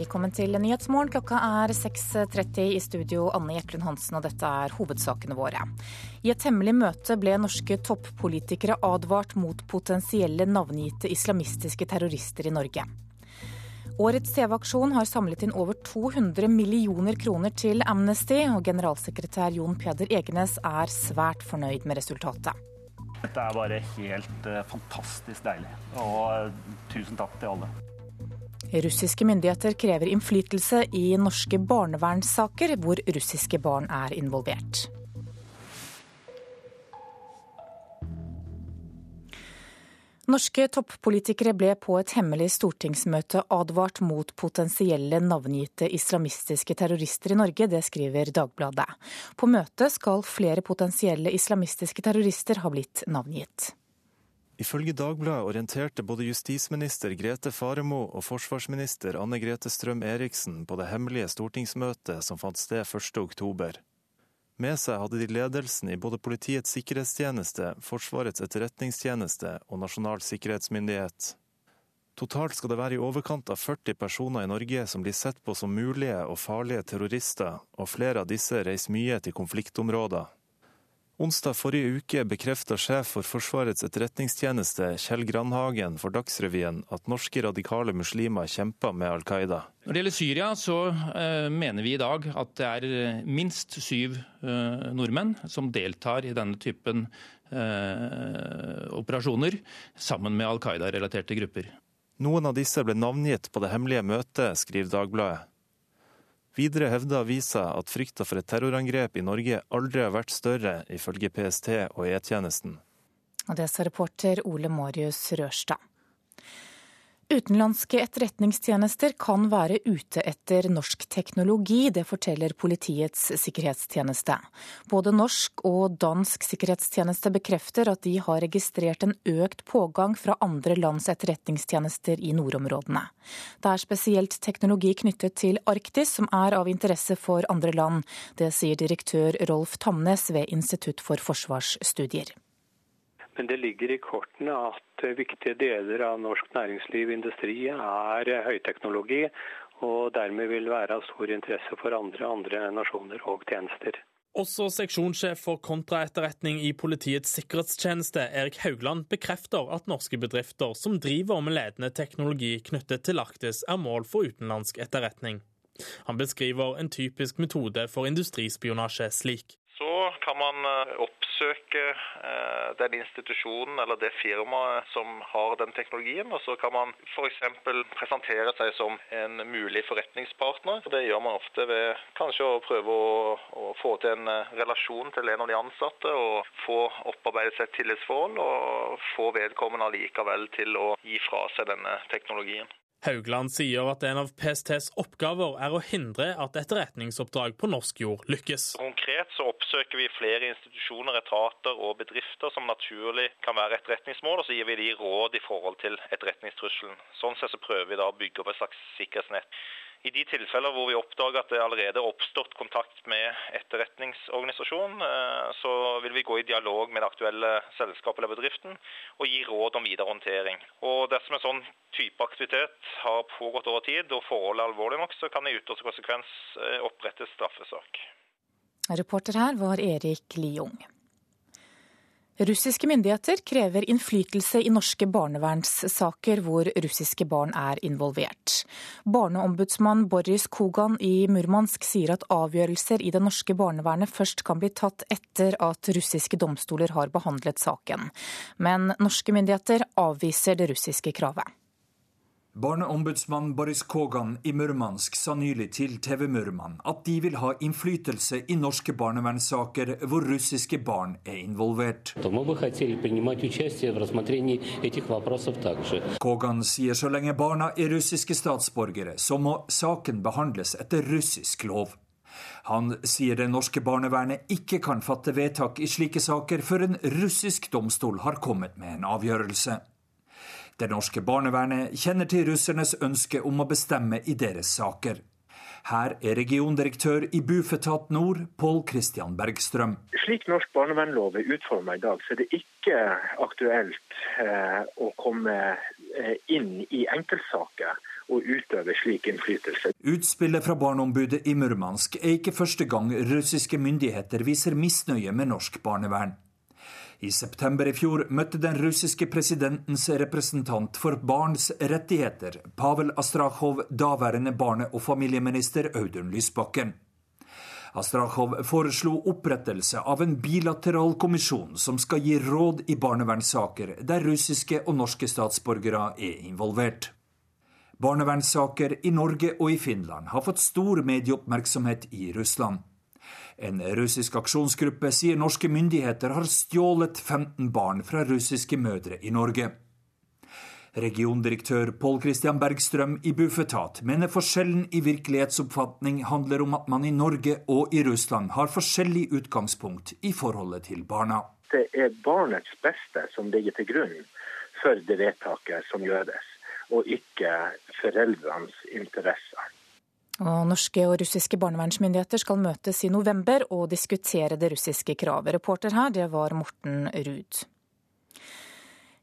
Velkommen til Nyhetsmorgen. Klokka er 6.30 i studio, Anne Jeklund Hansen, og dette er hovedsakene våre. I et hemmelig møte ble norske toppolitikere advart mot potensielle navngitte islamistiske terrorister i Norge. Årets TV-aksjon har samlet inn over 200 millioner kroner til Amnesty, og generalsekretær Jon Peder Egenes er svært fornøyd med resultatet. Dette er bare helt uh, fantastisk deilig, og uh, tusen takk til alle. Russiske myndigheter krever innflytelse i norske barnevernssaker hvor russiske barn er involvert. Norske toppolitikere ble på et hemmelig stortingsmøte advart mot potensielle navngitte islamistiske terrorister i Norge, det skriver Dagbladet. På møtet skal flere potensielle islamistiske terrorister ha blitt navngitt. Ifølge Dagbladet orienterte både justisminister Grete Faremo og forsvarsminister Anne Grete Strøm-Eriksen på det hemmelige stortingsmøtet som fant sted 1.10. Med seg hadde de ledelsen i både Politiets sikkerhetstjeneste, Forsvarets etterretningstjeneste og Nasjonal sikkerhetsmyndighet. Totalt skal det være i overkant av 40 personer i Norge som blir sett på som mulige og farlige terrorister, og flere av disse reiser mye til konfliktområder. Onsdag forrige uke bekrefta sjef for Forsvarets etterretningstjeneste Kjell Grandhagen for Dagsrevyen at norske radikale muslimer kjemper med Al Qaida. Når det gjelder Syria, så uh, mener vi i dag at det er eh, minst syv uh, nordmenn som deltar i denne typen uh, operasjoner, sammen med Al Qaida-relaterte grupper. Noen av disse ble navngitt på det hemmelige møtet, skriver Dagbladet. Videre hevder avisa at frykta for et terrorangrep i Norge aldri har vært større, ifølge PST og E-tjenesten. Og det sa reporter Ole Marius Rørstad. Utenlandske etterretningstjenester kan være ute etter norsk teknologi, det forteller Politiets sikkerhetstjeneste. Både norsk og dansk sikkerhetstjeneste bekrefter at de har registrert en økt pågang fra andre lands etterretningstjenester i nordområdene. Det er spesielt teknologi knyttet til Arktis som er av interesse for andre land. Det sier direktør Rolf Tamnes ved Institutt for forsvarsstudier. Men det ligger i kortene at viktige deler av norsk næringsliv og industri er høyteknologi, og dermed vil være av stor interesse for andre, andre nasjoner og tjenester. Også seksjonssjef for kontraetterretning i Politiets sikkerhetstjeneste, Erik Haugland, bekrefter at norske bedrifter som driver med ledende teknologi knyttet til Arktis, er mål for utenlandsk etterretning. Han beskriver en typisk metode for industrispionasje slik. Kan man eh, oppsøke eh, den institusjonen eller det firmaet som har den teknologien, og så kan man f.eks. presentere seg som en mulig forretningspartner. Det gjør man ofte ved kanskje å prøve å, å få til en eh, relasjon til en av de ansatte, og få opparbeidet seg et tillitsforhold, og få vedkommende allikevel til å gi fra seg denne teknologien. Haugland sier at en av PSTs oppgaver er å hindre at etterretningsoppdrag på norsk jord lykkes. Konkret så oppsøker vi flere institusjoner, etater og bedrifter som naturlig kan være etterretningsmål, og så gir vi de råd i forhold til etterretningstrusselen. Sånn sett så prøver vi da å bygge opp et slags sikkerhetsnett. I de tilfeller hvor vi oppdager at det allerede er oppstått kontakt med etterretningsorganisasjonen, eh, så vil vi gå i dialog med det aktuelle selskapet eller bedriften og gi råd om videre håndtering. Og Dersom en sånn type aktivitet har pågått over tid og forholdet er alvorlig nok, så kan det i ytterste konsekvens eh, opprettes straffesak. Reporter her var Erik Liung. Russiske myndigheter krever innflytelse i norske barnevernssaker hvor russiske barn er involvert. Barneombudsmann Boris Kogan i Murmansk sier at avgjørelser i det norske barnevernet først kan bli tatt etter at russiske domstoler har behandlet saken. Men norske myndigheter avviser det russiske kravet. Barneombudsmann Boris Kogan i Murmansk sa nylig til TV Murman at de vil ha innflytelse i norske barnevernssaker hvor russiske barn er involvert. Kogan sier så lenge barna er russiske statsborgere, så må saken behandles etter russisk lov. Han sier det norske barnevernet ikke kan fatte vedtak i slike saker før en russisk domstol har kommet med en avgjørelse. Det norske barnevernet kjenner til russernes ønske om å bestemme i deres saker. Her er regiondirektør i Bufetat Nord, Pål Christian Bergstrøm. Slik norsk barnevernlov er utforma i dag, så er det ikke aktuelt eh, å komme eh, inn i enkeltsaker og utøve slik innflytelse. Utspillet fra Barneombudet i Murmansk er ikke første gang russiske myndigheter viser misnøye med norsk barnevern. I september i fjor møtte den russiske presidentens representant for barns rettigheter, Pavel Astrakhov, daværende barne- og familieminister Audun Lysbakken. Astrakhov foreslo opprettelse av en bilateral kommisjon som skal gi råd i barnevernssaker der russiske og norske statsborgere er involvert. Barnevernssaker i Norge og i Finland har fått stor medieoppmerksomhet i Russland. En russisk aksjonsgruppe sier norske myndigheter har stjålet 15 barn fra russiske mødre i Norge. Regiondirektør Pål Christian Bergstrøm i Bufetat mener forskjellen i virkelighetsoppfatning handler om at man i Norge og i Russland har forskjellig utgangspunkt i forholdet til barna. Det er barnets beste som ligger til grunn for det vedtaket som gjøres, og ikke foreldrenes interesser. Og norske og russiske barnevernsmyndigheter skal møtes i november og diskutere det russiske kravet. Reporter her, det var Morten Ruud.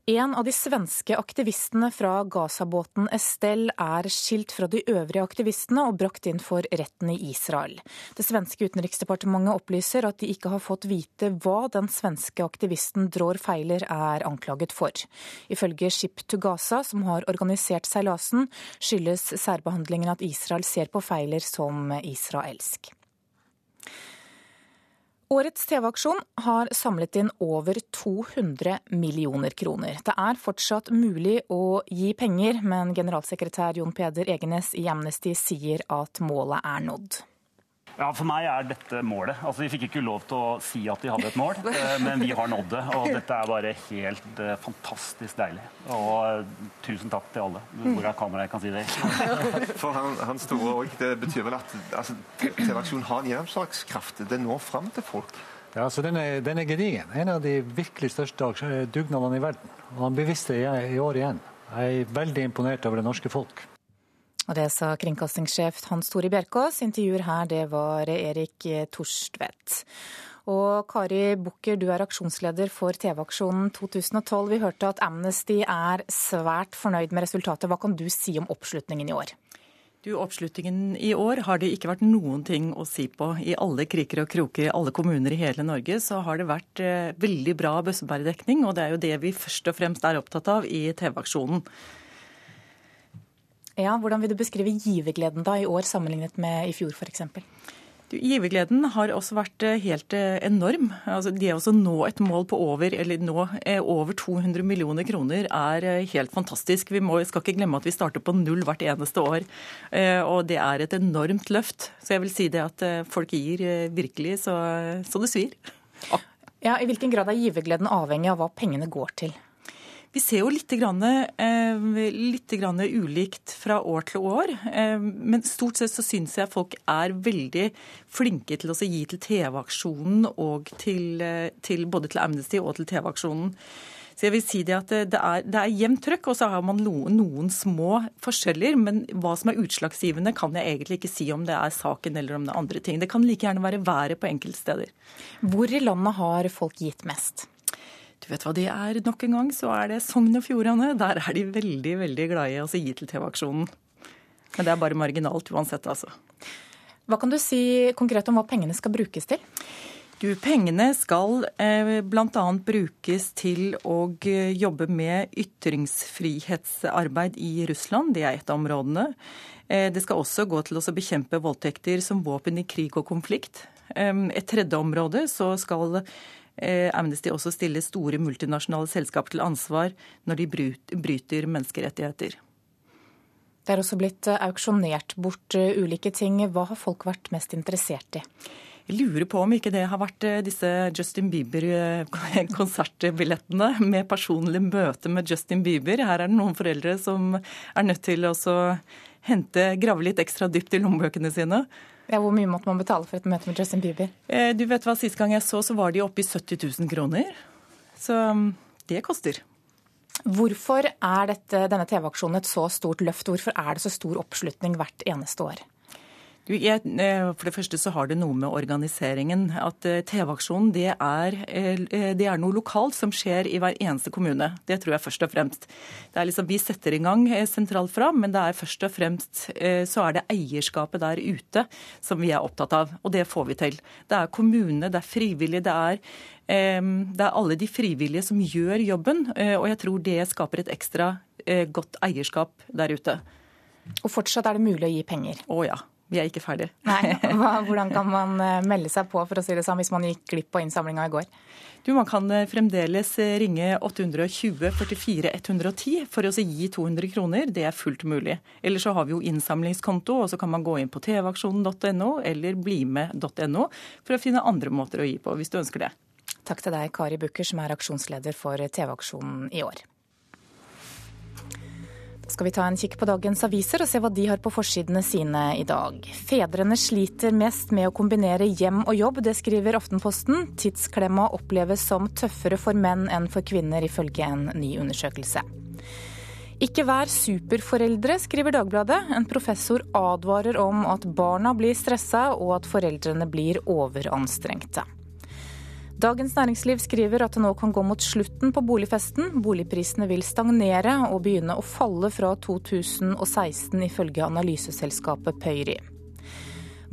En av de svenske aktivistene fra Gaza-båten Estelle er skilt fra de øvrige aktivistene og brakt inn for retten i Israel. Det svenske utenriksdepartementet opplyser at de ikke har fått vite hva den svenske aktivisten Drår Feiler er anklaget for. Ifølge Ship to Gaza, som har organisert seilasen, skyldes særbehandlingen at Israel ser på Feiler som israelsk. Årets TV-aksjon har samlet inn over 200 millioner kroner. Det er fortsatt mulig å gi penger, men generalsekretær Jon Peder Egenes i Amnesty sier at målet er nådd. Ja, For meg er dette målet. Altså, Vi fikk ikke lov til å si at de hadde et mål, eh, men vi har nådd det. Og dette er bare helt uh, fantastisk deilig. Og uh, tusen takk til alle. Hvor er kameraet? Jeg kan si det. For han, han store òg. Det betyr vel at altså, TV-aksjonen har en gjennomslagskraft. Det når fram til folk. Ja, altså den er, den er gedigen. En av de virkelig største dugnadene i verden. Og han beviste det i år igjen. Jeg er veldig imponert over det norske folk. Og det sa kringkastingssjef Hans Tore Bjerkås. Intervjuer her, det var Erik Torstvedt. Og Kari Bukker, du er aksjonsleder for TV-aksjonen 2012. Vi hørte at Amnesty er svært fornøyd med resultatet. Hva kan du si om oppslutningen i år? Du, Oppslutningen i år har det ikke vært noen ting å si på. I alle kriker og kroker, i alle kommuner i hele Norge, så har det vært eh, veldig bra bøssebæredekning. Og det er jo det vi først og fremst er opptatt av i TV-aksjonen. Ja, Hvordan vil du beskrive givergleden da i år sammenlignet med i fjor f.eks.? Givergleden har også vært eh, helt eh, enorm. Altså, det å nå et mål på over, eller nå, eh, over 200 millioner kroner er helt fantastisk. Vi må, skal ikke glemme at vi starter på null hvert eneste år. Og det er et enormt løft. Så jeg vil si det at folk gir virkelig så, så det svir. Ja, I hvilken grad er givergleden avhengig av hva pengene går til? Vi ser jo litt, grann, eh, litt grann ulikt fra år til år. Eh, men stort sett så syns jeg folk er veldig flinke til å gi til TV-aksjonen og til, eh, til, både til Amnesty og til TV-aksjonen. Så jeg vil si Det at det er, det er jevnt trøkk, og så har man noen, noen, små forskjeller. Men hva som er utslagsgivende, kan jeg egentlig ikke si om det er saken eller om det er andre ting. Det kan like gjerne være været på enkelte steder. Hvor i landet har folk gitt mest? Du vet hva det er nok en gang, så er det Sogn og Fjordane. Der er de veldig, veldig glade i å gi til TV-aksjonen. Men det er bare marginalt uansett, altså. Hva kan du si konkret om hva pengene skal brukes til? Du, Pengene skal eh, bl.a. brukes til å eh, jobbe med ytringsfrihetsarbeid i Russland. Det er et av områdene. Eh, det skal også gå til å bekjempe voldtekter som våpen i krig og konflikt. Et tredje område så skal Amnesty også stiller store multinasjonale selskap til ansvar når de bryter menneskerettigheter. Det er også blitt eh, auksjonert bort eh, ulike ting. Hva har folk vært mest interessert i? Jeg lurer på om ikke det har vært disse Justin Bieber-konsertbillettene med personlig møte med Justin Bieber. Her er det noen foreldre som er nødt til å hente, grave litt ekstra dypt i lommebøkene sine. Ja, hvor mye måtte man betale for et møte med Justin Bieber? Eh, du vet hva, Sist gang jeg så, så var de oppe i 70 000 kroner. Så um, det koster. Hvorfor er dette, denne TV-aksjonen et så stort løft? Hvorfor er det så stor oppslutning hvert eneste år? Jeg, eh, for det første så har det noe med organiseringen. At eh, TV-aksjonen det, eh, det, er noe lokalt som skjer i hver eneste kommune. Det tror jeg først og fremst. Det er liksom, Vi setter i gang sentralt fra, men det er først og fremst så er det eierskapet der ute som vi er opptatt av. Og det får vi til. Det er kommunene, det er frivillige, det er, det er alle de frivillige som gjør jobben. Og jeg tror det skaper et ekstra godt eierskap der ute. Og fortsatt er det mulig å gi penger? Å ja. Vi er ikke ferdige. Nei, Hvordan kan man eh, melde seg på for å si det sånn, hvis man gikk glipp av innsamlinga i går? Du, Man kan eh, fremdeles eh, ringe 820 44 110 for å gi 200 kroner. Det er fullt mulig. Eller så har vi jo innsamlingskonto, og så kan man gå inn på tvaksjonen.no eller blimed.no for å finne andre måter å gi på, hvis du ønsker det. Takk til deg, Kari Bukker, som er aksjonsleder for TV-aksjonen i år skal vi ta en kikk på dagens aviser og se hva de har på forsidene sine i dag. Fedrene sliter mest med å kombinere hjem og jobb, det skriver Aftenposten. Tidsklemma oppleves som tøffere for menn enn for kvinner, ifølge en ny undersøkelse. Ikke vær superforeldre, skriver Dagbladet. En professor advarer om at barna blir stressa og at foreldrene blir overanstrengte. Dagens Næringsliv skriver at det nå kan gå mot slutten på boligfesten. Boligprisene vil stagnere og begynne å falle fra 2016, ifølge analyseselskapet Pøyri.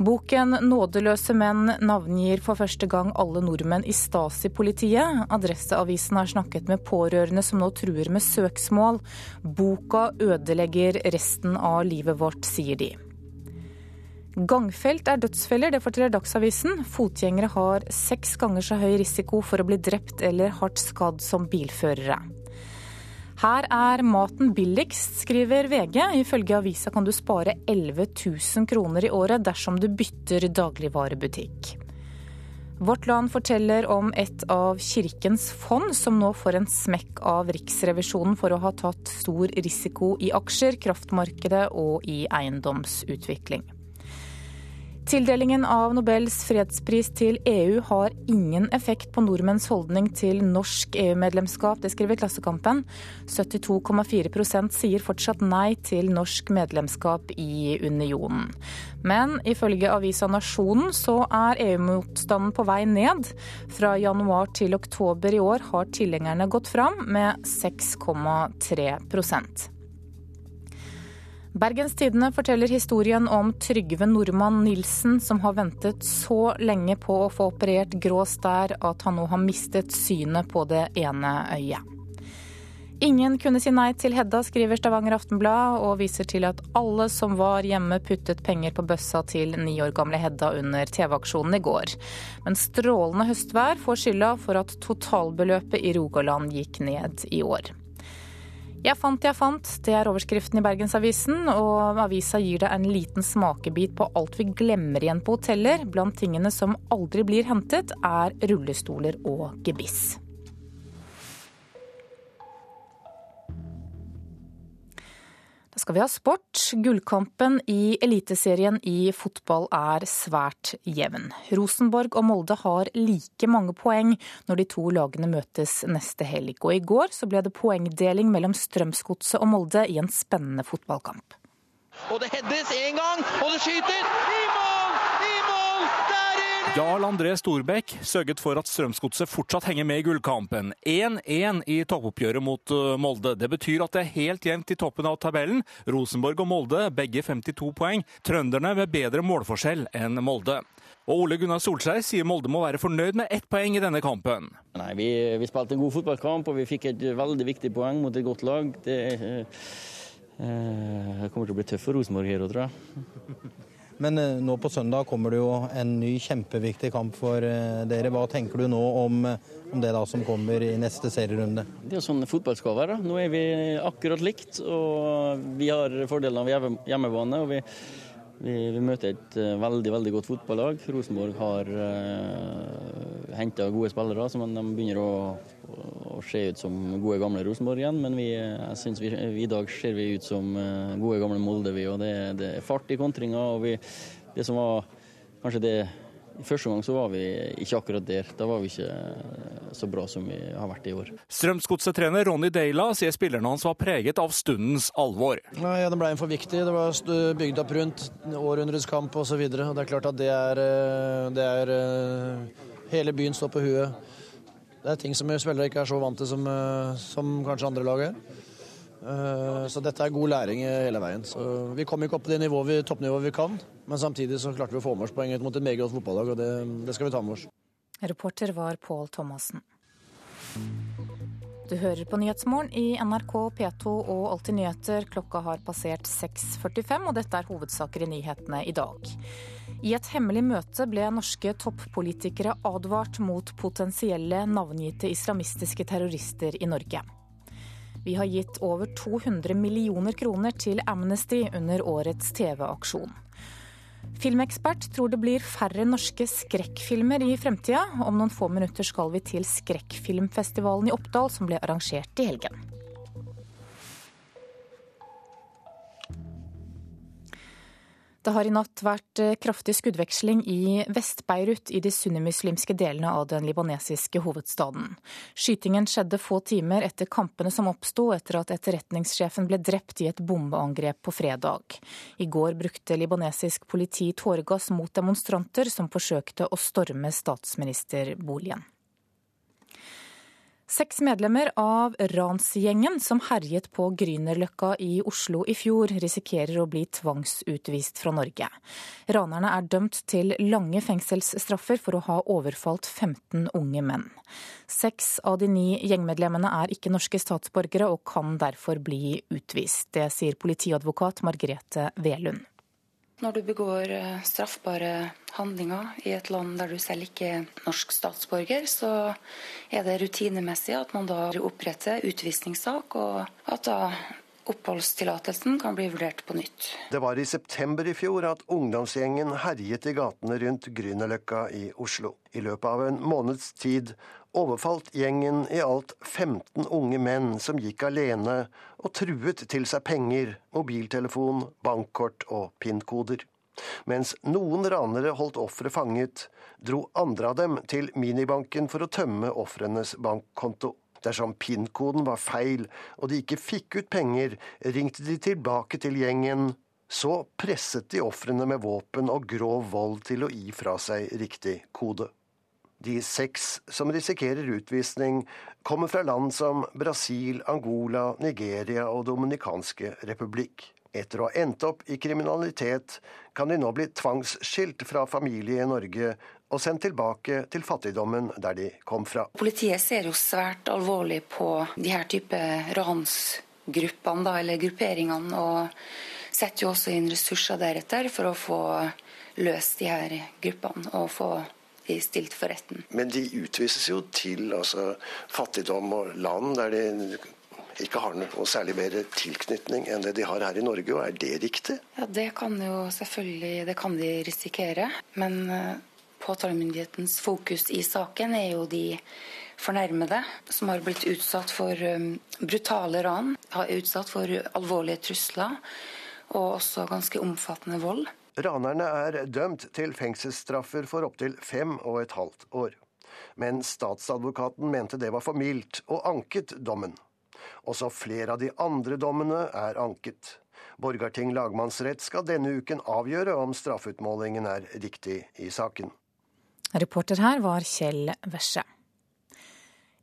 Boken 'Nådeløse menn' navngir for første gang alle nordmenn i Stasi-politiet. Adresseavisen har snakket med pårørende som nå truer med søksmål. Boka ødelegger resten av livet vårt, sier de. Gangfelt er dødsfeller, det forteller Dagsavisen. Fotgjengere har seks ganger så høy risiko for å bli drept eller hardt skadd som bilførere. Her er maten billigst, skriver VG. Ifølge avisa kan du spare 11 000 kroner i året dersom du bytter dagligvarebutikk. Vårt Land forteller om et av Kirkens fond som nå får en smekk av Riksrevisjonen for å ha tatt stor risiko i aksjer, kraftmarkedet og i eiendomsutvikling. Tildelingen av Nobels fredspris til EU har ingen effekt på nordmenns holdning til norsk EU-medlemskap, det skriver Klassekampen. 72,4% sier fortsatt nei til norsk medlemskap i unionen. Men ifølge avisa Nasjonen så er EU-motstanden på vei ned. Fra januar til oktober i år har tilhengerne gått fram med 6,3 Bergens Tidende forteller historien om Trygve Nordmann Nilsen, som har ventet så lenge på å få operert grå stær at han nå har mistet synet på det ene øyet. Ingen kunne si nei til Hedda, skriver Stavanger Aftenblad, og viser til at alle som var hjemme puttet penger på bøssa til ni år gamle Hedda under TV-aksjonen i går. Men strålende høstvær får skylda for at totalbeløpet i Rogaland gikk ned i år. Jeg fant, jeg fant. Det er overskriften i Bergensavisen, og avisa gir deg en liten smakebit på alt vi glemmer igjen på hoteller. Blant tingene som aldri blir hentet, er rullestoler og gebiss. Skal vi ha sport. Gullkampen i Eliteserien i fotball er svært jevn. Rosenborg og Molde har like mange poeng når de to lagene møtes neste helg. Og i går så ble det poengdeling mellom Strømsgodset og Molde i en spennende fotballkamp. Og det heades én gang, og det skyter! I mål! I mål! Jarl André Storbekk sørget for at Strømsgodset fortsatt henger med i gullkampen. 1-1 i toppoppgjøret mot uh, Molde. Det betyr at det er helt jevnt i toppen av tabellen. Rosenborg og Molde begge 52 poeng. Trønderne med bedre målforskjell enn Molde. Og Ole Gunnar Solskjær sier Molde må være fornøyd med ett poeng i denne kampen. Nei, vi, vi spilte en god fotballkamp og vi fikk et veldig viktig poeng mot et godt lag. Det eh, eh kommer til å bli tøft for Rosenborg her òg, tror jeg. Men eh, nå på søndag kommer det jo en ny kjempeviktig kamp for eh, dere. Hva tenker du nå om, eh, om det da som kommer i neste serierunde? Det er sånn fotball skal være. Nå er vi akkurat likt, og vi har fordelen av hjemmebane. og vi vi, vi, møter et uh, veldig veldig godt fotballag. Rosenborg har uh, henta gode spillere, så de begynner å, å, se ut som gode, gamle Rosenborg igjen. Men vi, jeg synes vi, i dag ser vi ut som uh, gode, gamle Molde. Vi, og det, det, er fart i kontringa. og Det som var kanskje det Første gang så var vi ikke akkurat der. Da var vi ikke så bra som vi har vært i år. Strømsgodset-trener Ronny Deila sier spillerne hans var preget av stundens alvor. Ja, Det ble en for viktig. Det var bygd opp rundt århundrets kamp osv. Det er klart at det er, eh, det er eh, Hele byen står på huet. Det er ting som spillere ikke er så vant til som, eh, som kanskje andre lag er. Så dette er god læring hele veien. Så vi kom ikke opp på det nivået, toppnivået vi kan, men samtidig så klarte vi å få med oss poenget mot et meget godt fotballag, og det, det skal vi ta med oss. Reporter var Pål Thomassen. Du hører på Nyhetsmorgen i NRK P2 og Alltid nyheter. Klokka har passert 6.45, og dette er hovedsaker i nyhetene i dag. I et hemmelig møte ble norske toppolitikere advart mot potensielle navngitte islamistiske terrorister i Norge. Vi har gitt over 200 millioner kroner til Amnesty under årets TV-aksjon. Filmekspert tror det blir færre norske skrekkfilmer i fremtida. Om noen få minutter skal vi til Skrekkfilmfestivalen i Oppdal, som ble arrangert i helgen. Det har i natt vært eh, kraftig skuddveksling i Vest-Beirut i de sunnimuslimske delene av den libanesiske hovedstaden. Skytingen skjedde få timer etter kampene som oppsto etter at etterretningssjefen ble drept i et bombeangrep på fredag. I går brukte libanesisk politi tåregass mot demonstranter som forsøkte å storme statsministerboligen. Seks medlemmer av ransgjengen som herjet på Grünerløkka i Oslo i fjor, risikerer å bli tvangsutvist fra Norge. Ranerne er dømt til lange fengselsstraffer for å ha overfalt 15 unge menn. Seks av de ni gjengmedlemmene er ikke norske statsborgere og kan derfor bli utvist. Det sier politiadvokat Margrethe Velund. Når du begår eh, straffbare handlinger i et land der du selv ikke er norsk statsborger, så er det rutinemessig at man da oppretter utvisningssak, og at da oppholdstillatelsen kan bli vurdert på nytt. Det var i september i fjor at ungdomsgjengen herjet i gatene rundt Grünerløkka i Oslo. I løpet av en måneds tid overfalt gjengen i alt 15 unge menn som gikk alene og truet til seg penger, mobiltelefon, bankkort og PIN-koder. Mens noen ranere holdt offeret fanget, dro andre av dem til minibanken for å tømme ofrenes bankkonto. Dersom PIN-koden var feil og de ikke fikk ut penger, ringte de tilbake til gjengen. Så presset de ofrene med våpen og grov vold til å gi fra seg riktig kode. De seks som risikerer utvisning, kommer fra land som Brasil, Angola, Nigeria og Dominikanske republikk. Etter å ha endt opp i kriminalitet kan de nå bli tvangsskilt fra familie i Norge og sendt tilbake til fattigdommen der de kom fra. Politiet ser jo svært alvorlig på de her type ransgruppene, eller grupperingene, og setter jo også inn ressurser deretter for å få løst de her gruppene og få stilt for retten. Men de utvises jo til altså, fattigdom og land der de ikke har noe særlig bedre tilknytning enn det de har her i Norge, og er det riktig? Ja, Det kan jo selvfølgelig det kan de risikere. Men uh, påtalemyndighetens fokus i saken er jo de fornærmede som har blitt utsatt for um, brutale ran, har utsatt for alvorlige trusler og også ganske omfattende vold. Ranerne er dømt til fengselsstraffer for opptil fem og et halvt år. Men statsadvokaten mente det var for mildt, og anket dommen. Også flere av de andre dommene er anket. Borgarting lagmannsrett skal denne uken avgjøre om straffutmålingen er riktig i saken. Reporter her var Kjell Wesche.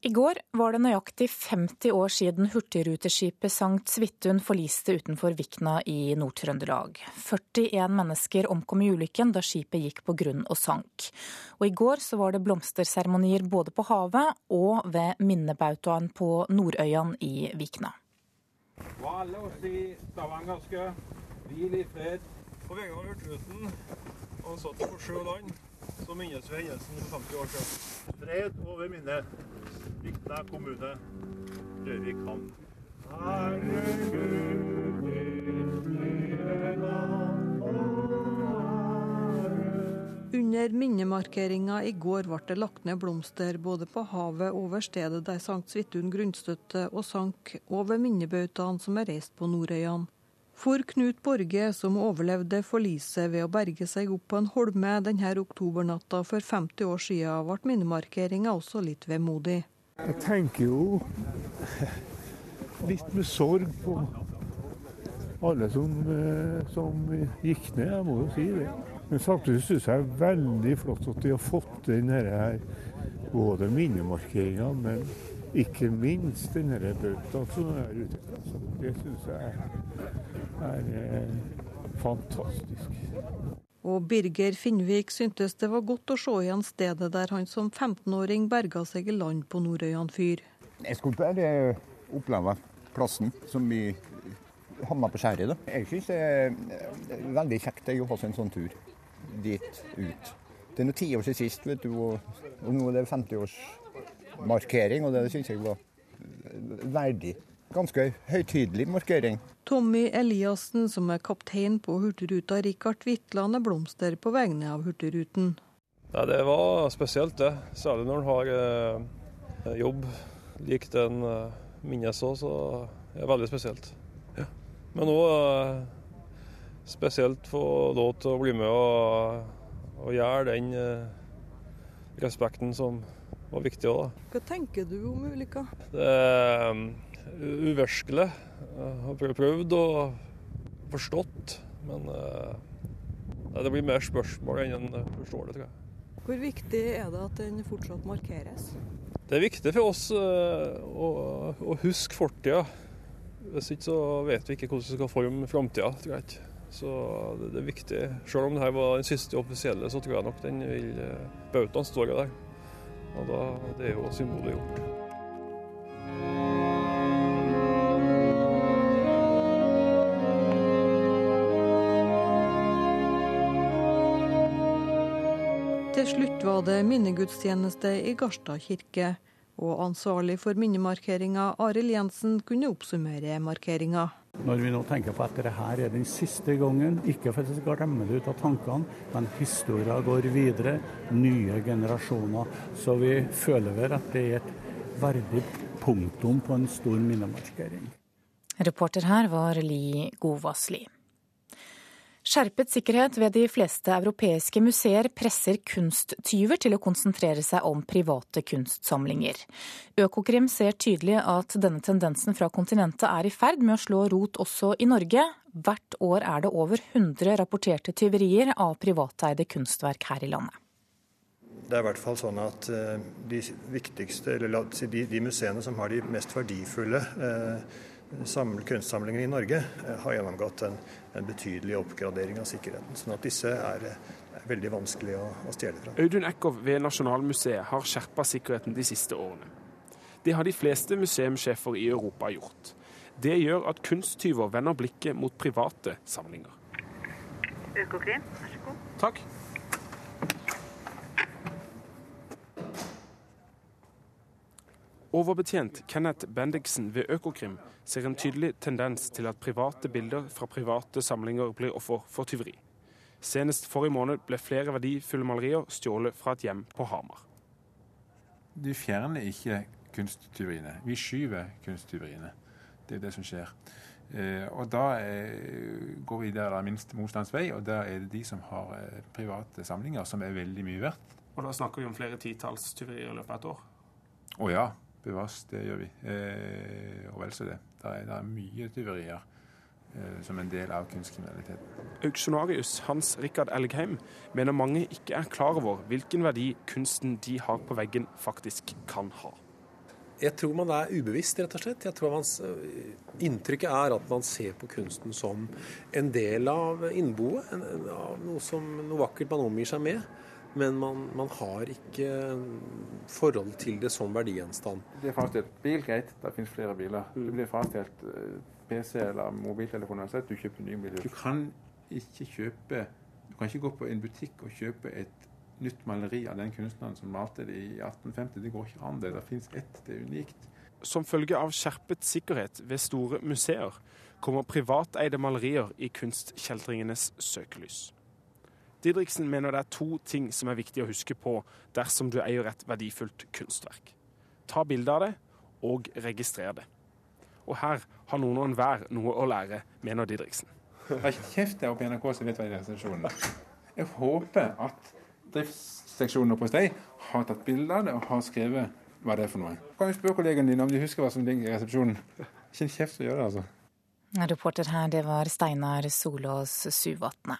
I går var det nøyaktig 50 år siden hurtigruteskipet Sankt Svithun forliste utenfor Vikna i Nord-Trøndelag. 41 mennesker omkom i ulykken da skipet gikk på grunn og sank. Og i går så var det blomsterseremonier både på havet og ved minnebautaen på Nordøyan i Vikna. Og alle oss i Stavanger skal hvile i fred. På vegne av Hurtigruten ansatte på sjø og land, så minnes vi hendelsen for 50 år siden. Fred over minnet. Vikna kommune, Røvik havn. Under minnemarkeringa i går ble det lagt ned blomster både på havet over stedet der Sankt Svithun grunnstøtte og sank, og ved minnebautaen som er reist på Nordøyane. For Knut Borge, som overlevde forliset ved å berge seg opp på en holme denne oktobernatta for 50 år siden, ble minnemarkeringa også litt vemodig. Jeg tenker jo litt med sorg på alle som, eh, som gikk ned, jeg må jo si det. Men samtidig syns jeg det er veldig flott at de har fått denne her, både minnemarkeringa, men ikke minst den bøta som er ute. Det syns jeg er, er eh, fantastisk. Og Birger Finnvik syntes det var godt å se igjen stedet der han som 15-åring berga seg i land på Nordøyan fyr. Jeg skulle bare oppleve plassen som vi havna på skjæret. Jeg syns det er veldig kjekt å ha en sånn tur dit ut. Det er noen ti år siden sist, vet du, og nå er det 50-årsmarkering, og det syns jeg var verdig. Ganske høytidelig markering. Tommy Eliassen, som er kaptein på Hurtigruta Rikard Hvitland, er blomster på vegne av Hurtigruten. Nei, det var spesielt, det. Særlig når en har eh, jobb lik den eh, minnes òg, så er det veldig spesielt. Ja. Men òg eh, spesielt få lov til å bli med og, og gjøre den eh, respekten som var viktig òg. Hva tenker du om ulykka? Det Jeg har prøvd og forstått, men uh, det blir mer spørsmål enn en forstår det, tror jeg. Hvor viktig er det at den fortsatt markeres? Det er viktig for oss uh, å, å, huske fortida. Hvis ikke så vet vi ikke hvordan vi skal forme framtida, tror jeg ikke. Så det, det, er viktig. Selv om dette var den siste offisielle, så tror jeg nok den vil Bautaen står der. Og da, det er jo symbolet gjort. Til slutt var det minnegudstjeneste i Garstad kirke, og ansvarlig for minnemarkeringa, Arild Jensen, kunne oppsummere markeringa. Når vi nå tenker på at dette her er den siste gangen, ikke for at vi skal glemme det ut av tankene, men historia går videre, nye generasjoner. Så vi føler vel at det er et verdig punktum på en stor minnemarkering. Reporter her var Li Govasli. Skjerpet sikkerhet ved de fleste europeiske museer presser kunsttyver til å konsentrere seg om private kunstsamlinger. Økokrim ser tydelig at denne tendensen fra kontinentet er i ferd med å slå rot også i Norge. Hvert år er det over 100 rapporterte tyverier av privateide kunstverk her i landet. Det er i hvert fall sånn at eh, de viktigste, eller de, museene som har de mest verdifulle eh, kunstsamlinger i Norge, eh, har gjennomgått en en betydelig oppgradering av sikkerheten. sånn at disse er, er veldig vanskelig å, å stjele fra. Audun Eckhoff ved Nasjonalmuseet har skjerpa sikkerheten de siste årene. Det har de fleste museumssjefer i Europa gjort. Det gjør at kunsttyver vender blikket mot private samlinger. Økokrim, vær så god. Takk. Overbetjent Kenneth Bendiksen ved Økokrim ser en tydelig tendens til at private bilder fra private samlinger blir offer for tyveri. Senest forrige måned ble flere verdifulle malerier stjålet fra et hjem på Hamar. Du fjerner ikke kunsttyveriene. Vi skyver kunsttyveriene. Det er det som skjer. Eh, og da eh, går vi der det er minst motstands vei, og der er det de som har eh, private samlinger, som er veldig mye verdt. Og da snakker vi om flere titalls tyverier i løpet av et år? Å ja. Bevares, det gjør vi. Eh, og vel så det. Det er, det er mye tyverier eh, som en del av kunstkriminaliteten. Auksjonarius Hans Rikard Elgheim mener mange ikke er klar over hvilken verdi kunsten de har på veggen, faktisk kan ha. Jeg tror man er ubevisst, rett og slett. Jeg tror man, Inntrykket er at man ser på kunsten som en del av innboet. Av noe, som, noe vakkert man omgir seg med. Men man, man, har ikke forhold til det som verdigjenstand. Det er frastjålet bil, greit, det finnes flere biler. Det blir frastjålet eh, PC eller mobiltelefon uansett, du kjøper ny bil. Du kan ikke kjøpe Du kan ikke gå på en butikk og kjøpe et nytt maleri av den kunstneren som malte det i 1850. Det går ikke an, det. Det fins ett, det er unikt. Som følge av skjerpet sikkerhet ved store museer kommer privateide malerier i kunstkjeltringenes søkelys. Didriksen mener det er to ting som er viktig å huske på dersom du eier et verdifullt kunstverk. Ta bilde av det, og registrer det. Og her har noen og enhver noe å lære, mener Didriksen. Hold er ikke kjeft der oppe i NRK som vet hva er resepsjonen. Jeg håper at driftsseksjonen oppe hos deg har tatt bilde av det og har skrevet hva det er for noe. Kan du spørre kollegaene dine om de husker hva som ligger i resepsjonen? Ikke en kjeft å gjøre det, altså. Reporter her, det var Steinar Solås Suvatne.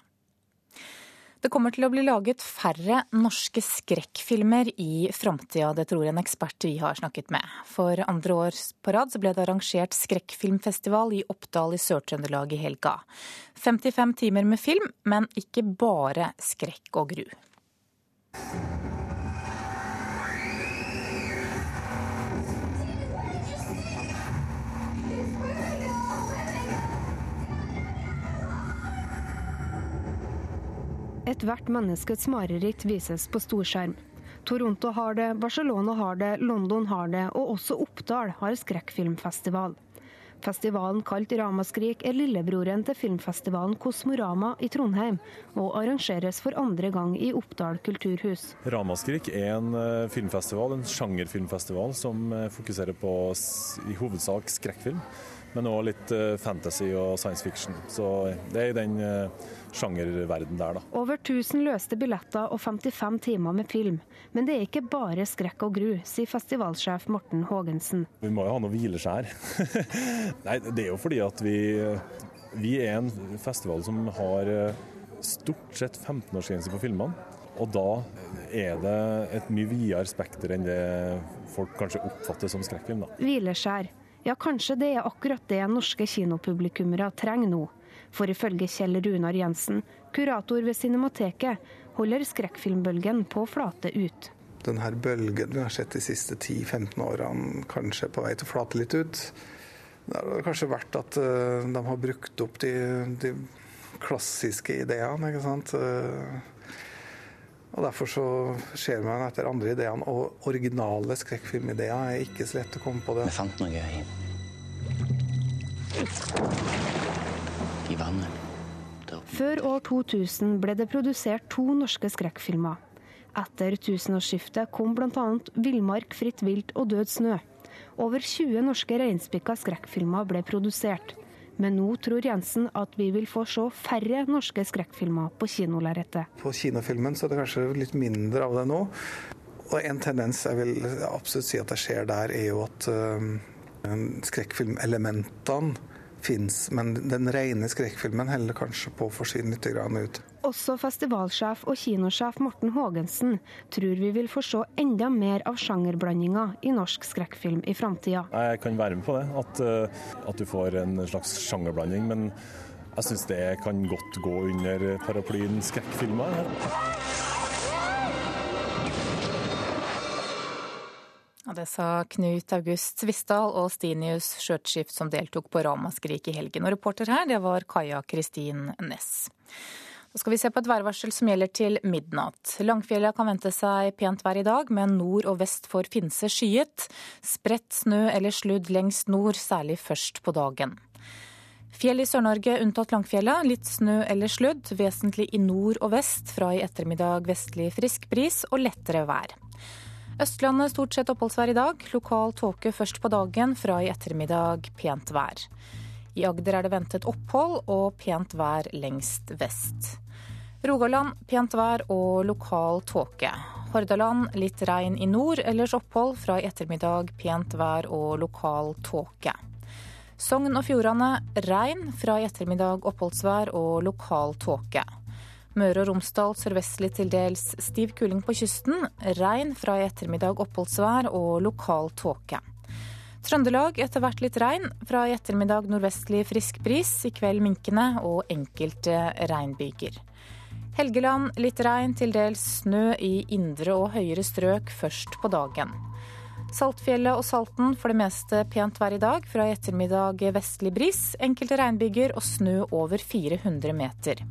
Det kommer til å bli laget færre norske skrekkfilmer i framtida, det tror en ekspert vi har snakket med. For andre år på rad ble det arrangert skrekkfilmfestival i Oppdal i Sør-Trøndelag i helga. 55 timer med film, men ikke bare skrekk og gru. Ethvert menneskets mareritt vises på storskjerm. Toronto har det, Barcelona har det, London har det, og også Oppdal har skrekkfilmfestival. Festivalen kalt Ramaskrik er lillebroren til filmfestivalen Kosmorama i Trondheim, og arrangeres for andre gang i Oppdal kulturhus. Ramaskrik er en eh, filmfestival, en sjangerfilmfestival som eh, fokuserer på i hovedsak skrekkfilm men òg litt eh, fantasy og science fiction. Så det er i den sjangerverden der, da. Over 1000 løste billetter og 55 timer med film. Men det er ikke bare skrekk og gru, sier festivalsjef Morten Haagensen. Vi må jo ha noe hvileskjær. Nei, det er jo fordi at vi, vi er en festival som har eh, stort sett 15-årsgrense på filmene. Og da er det et mye videre spekter enn det folk kanskje oppfatter som skrekkfilm. da. Hvileskjær. Ja, kanskje det er akkurat det norske kinopublikummere trenger nå. For ifølge Kjell Runar Jensen, kurator ved Cinemateket, holder skrekkfilmbølgen på flate ut. Denne bølgen vi har sett de siste 10-15 årene, kanskje på vei til å flate litt ut. Det har kanskje vært at eh, de har brukt opp de, de klassiske ideene. ikke sant? Eh, og Derfor så ser man etter andre ideene, og originale skrekkfilmideer er ikke så lett å komme på det. Vi fant noe i, i vannet. Før år 2000 ble det produsert to norske skrekkfilmer. Etter tusenårsskiftet kom bl.a. 'Villmark, fritt vilt' og 'Død snø'. Over 20 norske reinspikka skrekkfilmer ble produsert. Men nå tror Jensen at vi vil få se færre norske skrekkfilmer på kinolerretet. På kinofilmen så er det kanskje litt mindre av det nå. Og en tendens jeg vil absolutt si at det skjer der, er jo at uh, skrekkfilmelementene fins, men den rene skrekkfilmen heller kanskje på å forsvinne litt ut. Også festivalsjef og kinosjef Morten Haagensen tror vi vil få se enda mer av sjangerblandinga i norsk skrekkfilm i framtida. Jeg kan være med på det, at, eh, at du får en slags sjangerblanding. Men jeg syns det kan godt gå under paraplyen skrekkfilmer. Det sa Knut August Svisdal og Stinius Skjørtskift som deltok på Ramaskrik i helgen. Og reporter her, det var Kaja Kristin Næss. Så skal vi se på et værvarsel som gjelder til midnatt. Langfjella kan vente seg pent vær i dag, men nord og vest for Finse skyet. Spredt snø eller sludd lengst nord, særlig først på dagen. Fjell i Sør-Norge unntatt Langfjella. Litt snø eller sludd, vesentlig i nord og vest. Fra i ettermiddag vestlig frisk bris og lettere vær. Østlandet stort sett oppholdsvær i dag. Lokal tåke først på dagen, fra i ettermiddag pent vær. I Agder er det ventet opphold og pent vær lengst vest. Rogaland pent vær og lokal tåke. Hordaland litt regn i nord, ellers opphold. Fra i ettermiddag pent vær og lokal tåke. Sogn og Fjordane regn, fra i ettermiddag oppholdsvær og lokal tåke. Møre og Romsdal sørvestlig til dels stiv kuling på kysten. Regn fra i ettermiddag oppholdsvær og lokal tåke. Trøndelag etter hvert litt regn. Fra i ettermiddag nordvestlig frisk bris. I kveld minkende og enkelte regnbyger. Helgeland litt regn, til dels snø i indre og høyere strøk først på dagen. Saltfjellet og Salten for det meste pent vær i dag. Fra i ettermiddag vestlig bris. Enkelte regnbyger og snø over 400 meter.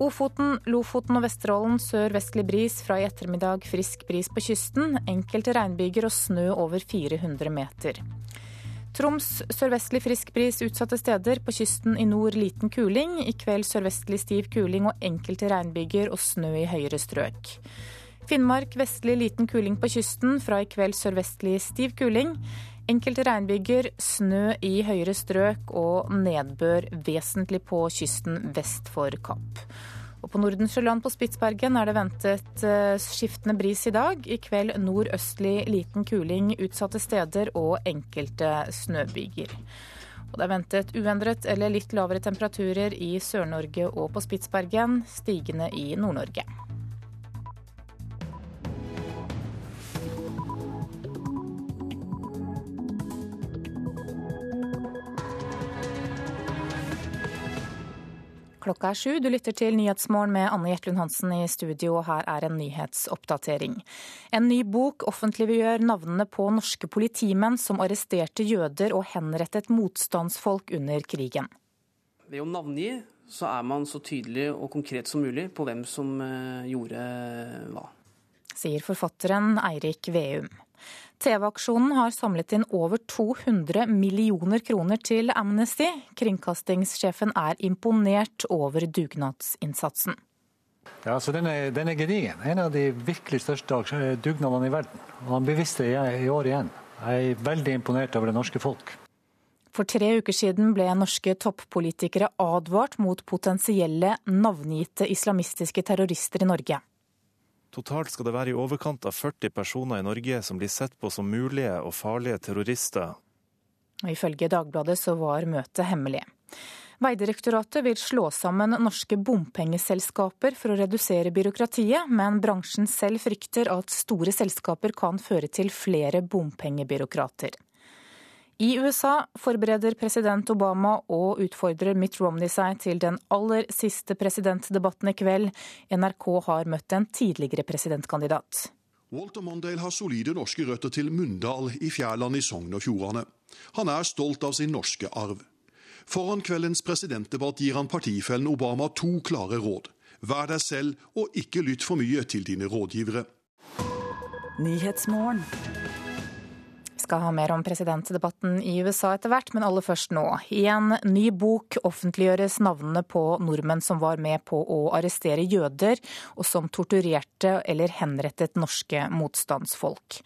Ofoten, Lofoten og Vesterålen sør-vestlig bris. Fra i ettermiddag frisk bris på kysten. Enkelte regnbyger og snø over 400 meter. Troms sørvestlig frisk bris utsatte steder. På kysten i nord liten kuling. I kveld sørvestlig stiv kuling og enkelte regnbyger og snø i høyere strøk. Finnmark vestlig liten kuling på kysten. Fra i kveld sørvestlig stiv kuling. Enkelte regnbyger, snø i høyere strøk og nedbør vesentlig på kysten vest for Kapp. Og på Nordensjøland på Spitsbergen er det ventet eh, skiftende bris i dag. I kveld nordøstlig liten kuling utsatte steder og enkelte snøbyger. Og det er ventet uendret eller litt lavere temperaturer i Sør-Norge og på Spitsbergen, stigende i Nord-Norge. Klokka er sju. Du lytter til Nyhetsmorgen med Anne Jetlund Hansen i studio, og her er en nyhetsoppdatering. En ny bok offentliggjør navnene på norske politimenn som arresterte jøder og henrettet motstandsfolk under krigen. Ved å navngi så er man så tydelig og konkret som mulig på hvem som eh, gjorde hva. Sier forfatteren Eirik Veum. TV-aksjonen har samlet inn over 200 millioner kroner til Amnesty. Kringkastingssjefen er imponert over dugnadsinnsatsen. Ja, så den er, den er gedigen. En av de virkelig største dugnadene i verden. Og han beviste det i år igjen. Jeg er veldig imponert over det norske folk. For tre uker siden ble norske toppolitikere advart mot potensielle navngitte islamistiske terrorister i Norge. Totalt skal det være i overkant av 40 personer i Norge som blir sett på som mulige og farlige terrorister. Ifølge Dagbladet så var møtet hemmelig. Veidirektoratet vil slå sammen norske bompengeselskaper for å redusere byråkratiet, men bransjen selv frykter at store selskaper kan føre til flere bompengebyråkrater. I USA forbereder president Obama og utfordrer Mitt Romney seg til den aller siste presidentdebatten i kveld. NRK har møtt en tidligere presidentkandidat. Walter Mondale har solide norske røtter til Mundal i Fjærland i Sogn og Fjordane. Han er stolt av sin norske arv. Foran kveldens presidentdebatt gir han partifellen Obama to klare råd. Vær deg selv, og ikke lytt for mye til dine rådgivere skal ha mer om presidentdebatten i USA etter hvert, men aller først nå. I en ny bok offentliggjøres navnene på nordmenn som var med på å arrestere jøder, og som torturerte eller henrettet norske motstandsfolk.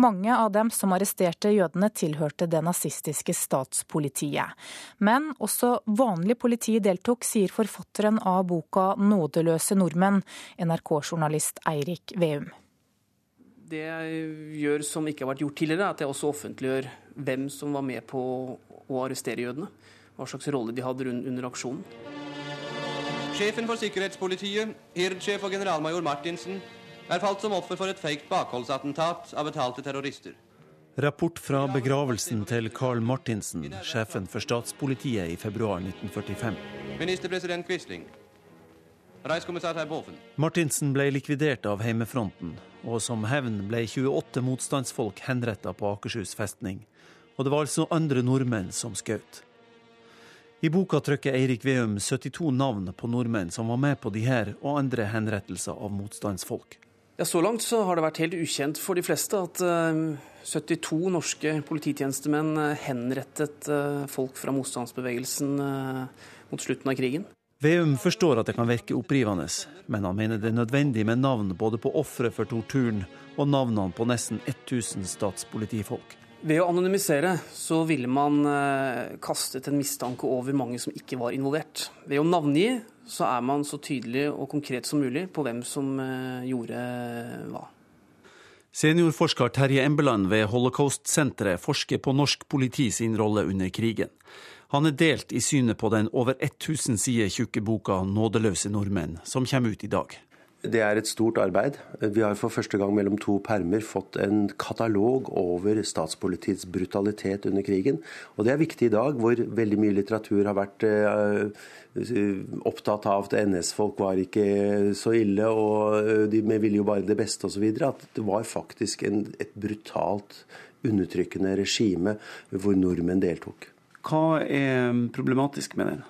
Mange av dem som arresterte jødene, tilhørte det nazistiske statspolitiet. Men også vanlig politi deltok, sier forfatteren av boka 'Nådeløse nordmenn', NRK-journalist Eirik Veum. Det jeg gjør som ikke har vært gjort tidligere, er at jeg også offentliggjør hvem som var med på å arrestere jødene. Hva slags rolle de hadde under aksjonen. Sjefen for sikkerhetspolitiet, hirdsjef og generalmajor Martinsen, er falt som offer for et feigt bakholdsattentat av betalte terrorister. Rapport fra begravelsen til Carl Martinsen, sjefen for statspolitiet i februar 1945. Ministerpresident Quisling. Reichskommissær Boven. Martinsen ble likvidert av heimefronten og som hevn ble 28 motstandsfolk henretta på Akershus festning. Og det var altså andre nordmenn som skjøt. I boka trykker Eirik Veum 72 navn på nordmenn som var med på de her og andre henrettelser av motstandsfolk. Ja, Så langt så har det vært helt ukjent for de fleste at 72 eh, norske polititjenestemenn eh, henrettet eh, folk fra motstandsbevegelsen mot slutten av krigen. Veum forstår at det kan virke opprivende, men han mener det er nødvendig med navn både på ofre for torturen og navnene på nesten 1000 statspolitifolk. Ved å anonymisere så ville man eh, kastet en mistanke over mange som ikke var involvert. Ved å navngi så er man så tydelig og konkret som mulig på hvem som eh, gjorde hva. Seniorforsker Terje Embeland ved Holocaust-senteret forsker på norsk politi sin rolle under krigen. Han er delt i synet på den over 1000 sider tjukke boka 'Nådeløse nordmenn', som kommer ut i dag. Det er et stort arbeid. Vi har for første gang mellom to permer fått en katalog over statspolitiets brutalitet under krigen. Og det er viktig i dag, hvor veldig mye litteratur har vært uh, opptatt av at NS-folk var ikke så ille, og de ville jo bare det beste osv. At det var faktisk en, et brutalt undertrykkende regime hvor nordmenn deltok. Hva er problematisk med den?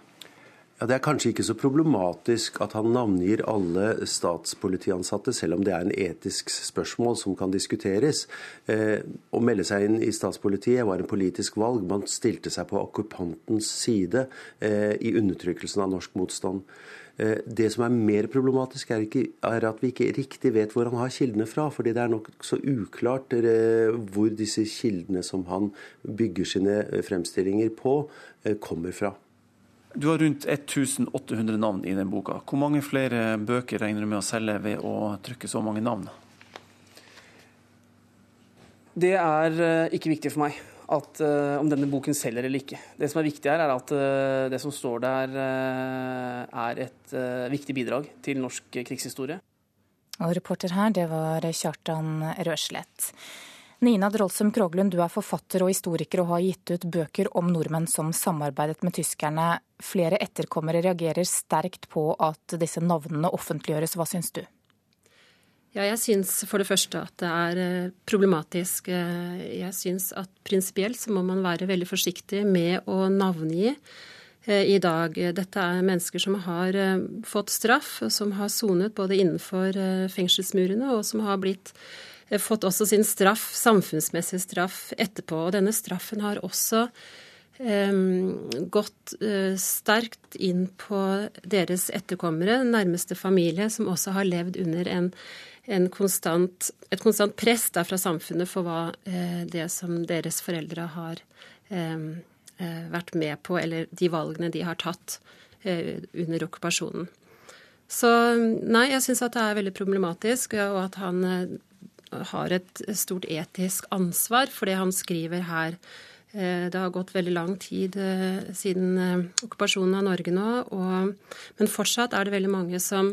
Ja, Det er kanskje ikke så problematisk at han navngir alle statspolitiansatte, selv om det er en etisk spørsmål som kan diskuteres. Eh, å melde seg inn i statspolitiet var en politisk valg. Man stilte seg på okkupantens side eh, i undertrykkelsen av norsk motstand. Eh, det som er mer problematisk, er, ikke, er, at vi ikke riktig vet hvor han har kildene fra. fordi det er nokså uklart eh, hvor disse kildene som han bygger sine eh, fremstillinger på, kommer fra. Du har rundt 1800 navn i den boka. Hvor mange flere bøker regner du med å selge ved å trykke så mange navn? Det er ikke viktig for meg at, uh, om denne boken selger eller ikke. Det som er viktig her, er at uh, det som står der, uh, er et viktig bidrag til norsk krigshistorie. Og reporter her, det var Kjartan Røslett. Nina Drolsum Kroglund, du er forfatter og historiker og har gitt ut bøker om nordmenn som samarbeidet med tyskerne. Flere etterkommere reagerer sterkt på at disse navnene offentliggjøres. Hva syns du? Ja, jeg syns for det første at det er eh, problematisk. Eh, jeg syns at prinsipielt så må man være veldig forsiktig med å navngi eh, i dag. Dette er mennesker som har fått straff, som har sonet både innenfor fengselsmurene, og som har blitt, fått også sin straff, samfunnsmessig straff, etterpå. Og denne straffen har også gått sterkt inn på deres etterkommere, nærmeste familie, som også har levd under en konstant, et konstant press da fra samfunnet for hva eh, det som deres foreldre har eh, eh, vært med på, eller de valgene de har tatt under okkupasjonen. Så nei, jeg syns at det er veldig problematisk, og at han har et stort etisk ansvar for det han skriver her. Det har gått veldig lang tid siden okkupasjonen av Norge nå, og, men fortsatt er det veldig mange som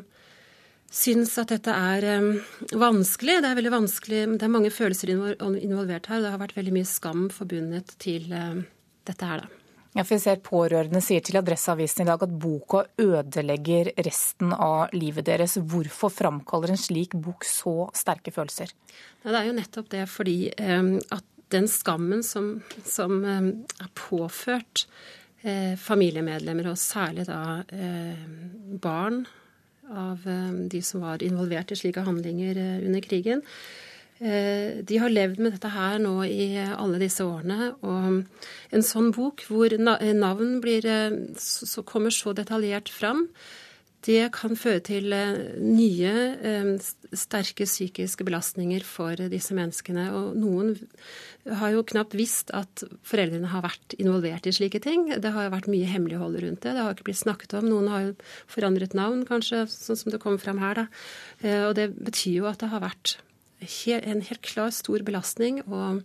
syns at dette er um, vanskelig. Det er veldig vanskelig, det er mange følelser involvert her. Det har vært veldig mye skam forbundet til um, dette her, da. Ja, for vi ser Pårørende sier til Adresseavisen i dag at boka ødelegger resten av livet deres. Hvorfor framkaller en slik bok så sterke følelser? Ja, det er jo nettopp det fordi um, at den skammen som, som er påført eh, familiemedlemmer, og særlig da eh, barn av eh, de som var involvert i slike handlinger eh, under krigen. Eh, de har levd med dette her nå i alle disse årene. Og en sånn bok hvor navn blir, så kommer så detaljert fram, det kan føre til nye sterke psykiske belastninger for disse menneskene. Og noen har jo knapt visst at foreldrene har vært involvert i slike ting. Det har jo vært mye hemmelighold rundt det. Det har ikke blitt snakket om. Noen har jo forandret navn, kanskje, sånn som det kommer fram her. Da. Eh, og det betyr jo at det har vært en helt klar stor belastning. og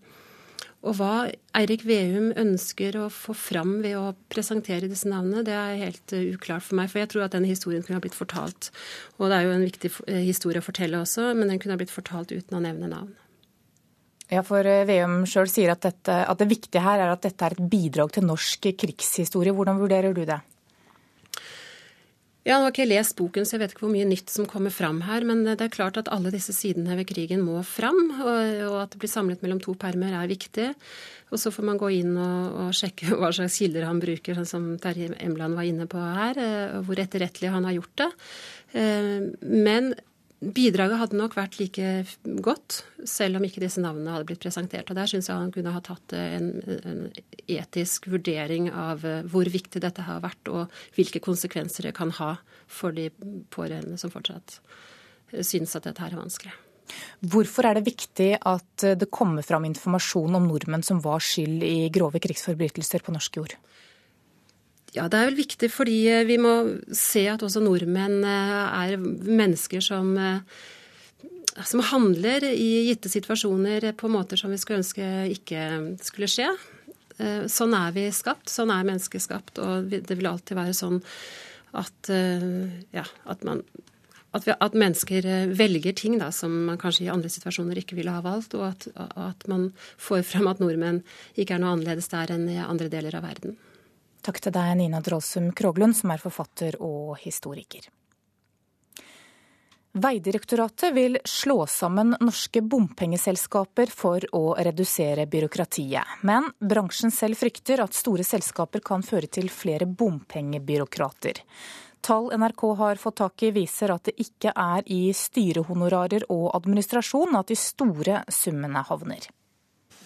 og hva Eirik Veum ønsker å få fram ved å presentere disse navnene, det er helt uklart for meg. For jeg tror at den historien kunne ha blitt fortalt. Og det er jo en viktig eh, historie å fortelle også, men den kunne ha blitt fortalt uten å nevne navn. Ja, for eh, Veum sjøl sier at, dette, at, det viktige her er at dette er et bidrag til norsk krigshistorie. Hvordan vurderer du det? Ja, Nå har ikke jeg lest boken, så jeg vet ikke hvor mye nytt som kommer fram her. Men det er klart at alle disse sidene ved krigen må fram, og, at det blir samlet mellom to permer er viktig. Og så får man gå inn og, og sjekke hva slags kilder han bruker, sånn som Terje Emland var inne på her, og hvor etterrettelig han har gjort det. Eh, men Bidraget hadde nok vært like godt, selv om ikke disse navnene hadde blitt presentert. Og Der syns jeg han kunne ha tatt en, en, etisk vurdering av eh, hvor viktig dette har vært, og hvilke konsekvenser det kan ha for de pårørende som fortsatt eh, syns at dette her er vanskelig. Hvorfor er det viktig at det kommer fram informasjon om nordmenn som var skyld i grove krigsforbrytelser på norsk jord? Ja, det er vel viktig fordi eh, vi må se at også nordmenn eh, er mennesker som, eh, som handler i gitte situasjoner på måter som vi skulle ønske ikke skulle skje. Sånn er vi skapt, sånn er mennesket skapt, og det vil alltid være sånn at, ja, at, man, at, vi, at mennesker velger ting da, som man kanskje i andre situasjoner ikke ville ha valgt, og at, man får frem at nordmenn ikke er noe annerledes der enn i andre deler av verden. Takk til deg, Nina Drolsum Kroglund, som er forfatter og historiker. Veidirektoratet vil slå sammen norske bompengeselskaper for å redusere byråkratiet. Men bransjen selv frykter at store selskaper kan føre til flere bompengebyråkrater. Tall NRK har fått tak i viser at det ikke er i styrehonorarer og administrasjon at de store summene havner.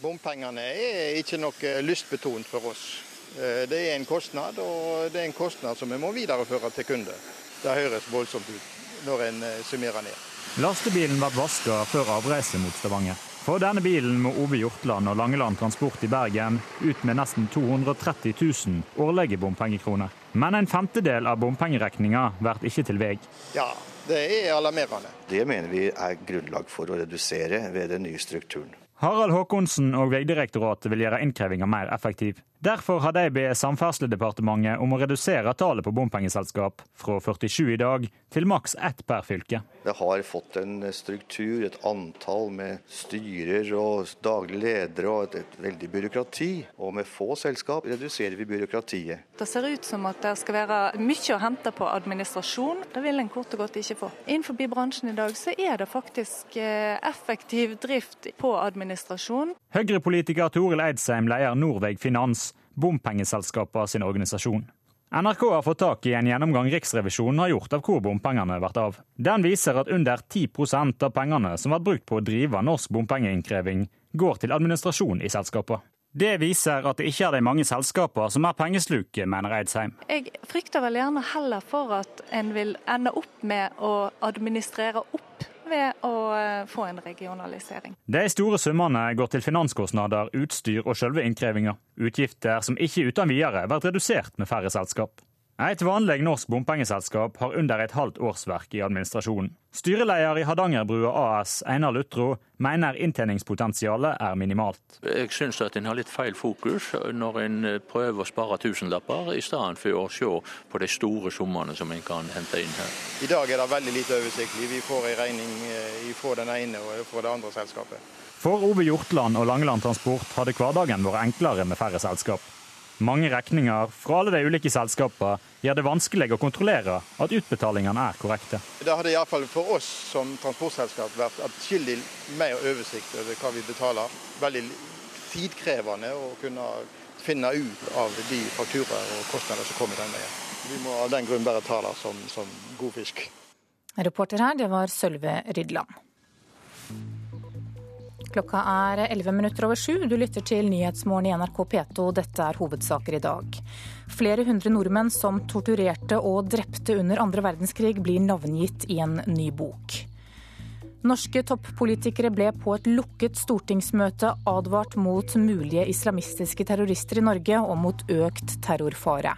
Bompengene er ikke noe lystbetont for oss. Eh, det er en kostnad, og det er en kostnad som vi må videreføre til kunde. Det høres voldsomt ut når en eh, summerer ned. Lastebilen ble vaska før avreise mot Stavanger. For denne bilen må Ove Hjortland og Langeland Transport i Bergen ut med nesten 230 000 årlige bompengekroner. Men en femtedel av bompengeregninga blir ikke til vei. Ja, det er alarmerende. Det mener vi er grunnlag for å redusere ved den nye strukturen. Harald Håkonsen og Vegdirektoratet vil gjøre innkrevinga mer effektiv. Derfor har de bedt Samferdselsdepartementet om å redusere tallet på bompengeselskap fra 47 i dag til maks ett per fylke. Det har fått en struktur, et antall med styrer og daglig ledere og et, et veldig byråkrati. Og med få selskap reduserer vi byråkratiet. Det ser ut som at det skal være mye å hente på administrasjon. Det vil en kort og godt ikke få. Innenfor bransjen i dag så er det faktisk eh, effektiv drift på administrasjon. Høyre-politiker Toril Eidsheim leder Norveg Finans, bompengeselskapene sin organisasjon. NRK har fått tak i en gjennomgang Riksrevisjonen har gjort av hvor bompengene blir av. Den viser at under 10% av pengene som blir brukt på å drive norsk bompengeinnkreving, går til administrasjon i selskapene. Det viser at det ikke er de mange selskapene som er pengesluke, mener Eidsheim. Jeg frykter vel gjerne heller for at en vil ende opp med å administrere opp ved å eh, få en regionalisering. De store summene går til finanskostnader, utstyr og selve innkrevinga. Utgifter som ikke uten videre blir redusert med færre selskap. Et vanlig norsk bompengeselskap har under et halvt årsverk i administrasjonen. Styreleder i Hardangerbrua AS, Einar Lutro, mener inntjeningspotensialet er minimalt. Jeg syns at en har litt feil fokus når en prøver å spare tusenlapper, i stedet for å se på de store summene som en kan hente inn her. I dag er det veldig lite oversiktlig. Vi får en regning eh, fra den ene og fra det andre selskapet. For Ove Hjortland og Langeland Transport hadde hverdagen vært enklere med færre selskap. Mange regninger fra alle de ulike selskapene gjør det vanskelig å kontrollere at utbetalingene er korrekte. Det hadde iallfall for oss som transportselskap vært atskillig mer oversikt over hva vi betaler. Veldig tidkrevende å kunne finne ut av de fakturaer og kostnader som kommer den veien. Vi må av den grunn bare ta det som, som god fisk. Reporter her, det var Sølve Rydland. Klokka er 11 minutter over sju. Du lytter til Nyhetsmorgen i NRK P2. Dette er hovedsaker i dag. Flere hundre nordmenn som torturerte og drepte under andre verdenskrig, blir navngitt i en ny bok. Norske toppolitikere ble på et lukket stortingsmøte advart mot mulige islamistiske terrorister i Norge og mot økt terrorfare.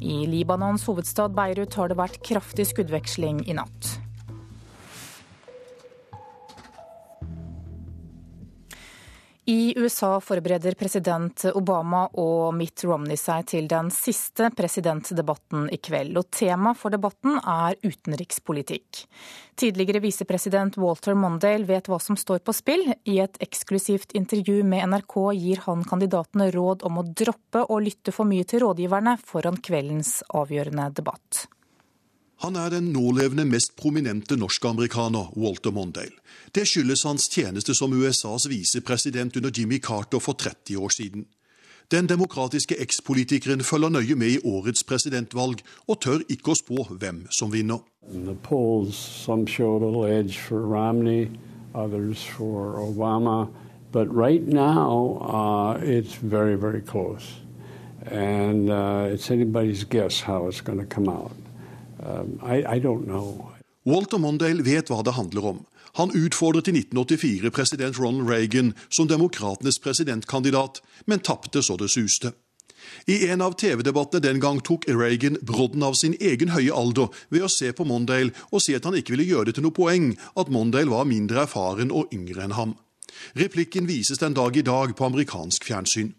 I Libanons hovedstad Beirut har det vært kraftig skuddveksling i natt. I USA forbereder president Obama og Mitt Romney seg til den siste presidentdebatten i kveld. Og tema for debatten er utenrikspolitikk. Tidligere visepresident Walter Mondale vet hva som står på spill. I et eksklusivt intervju med NRK gir han kandidatene råd om å droppe å lytte for mye til rådgiverne foran kveldens avgjørende debatt. Han er den nålevende mest prominente norsk-amerikaner, Walter Mondale. Det skyldes hans tjeneste som USAs visepresident under Jimmy Carter for 30 år siden. Den demokratiske ekspolitikeren følger nøye med i årets presidentvalg, og tør ikke å spå hvem som vinner. Polls, Romney, Obama. Right now, uh, it's very, very close. And uh, it's anybody's guess how it's going to come out. Um, I, I don't know. Walter Mondale vet hva det handler om. Han utfordret i 1984 president Ronald Reagan som demokratenes presidentkandidat, men tapte så det suste. I en av TV-debattene den gang tok Reagan brodden av sin egen høye alder ved å se på Mondale og si at han ikke ville gjøre det til noe poeng at Mondale var mindre erfaren og yngre enn ham. Replikken vises den dag i dag på amerikansk fjernsyn.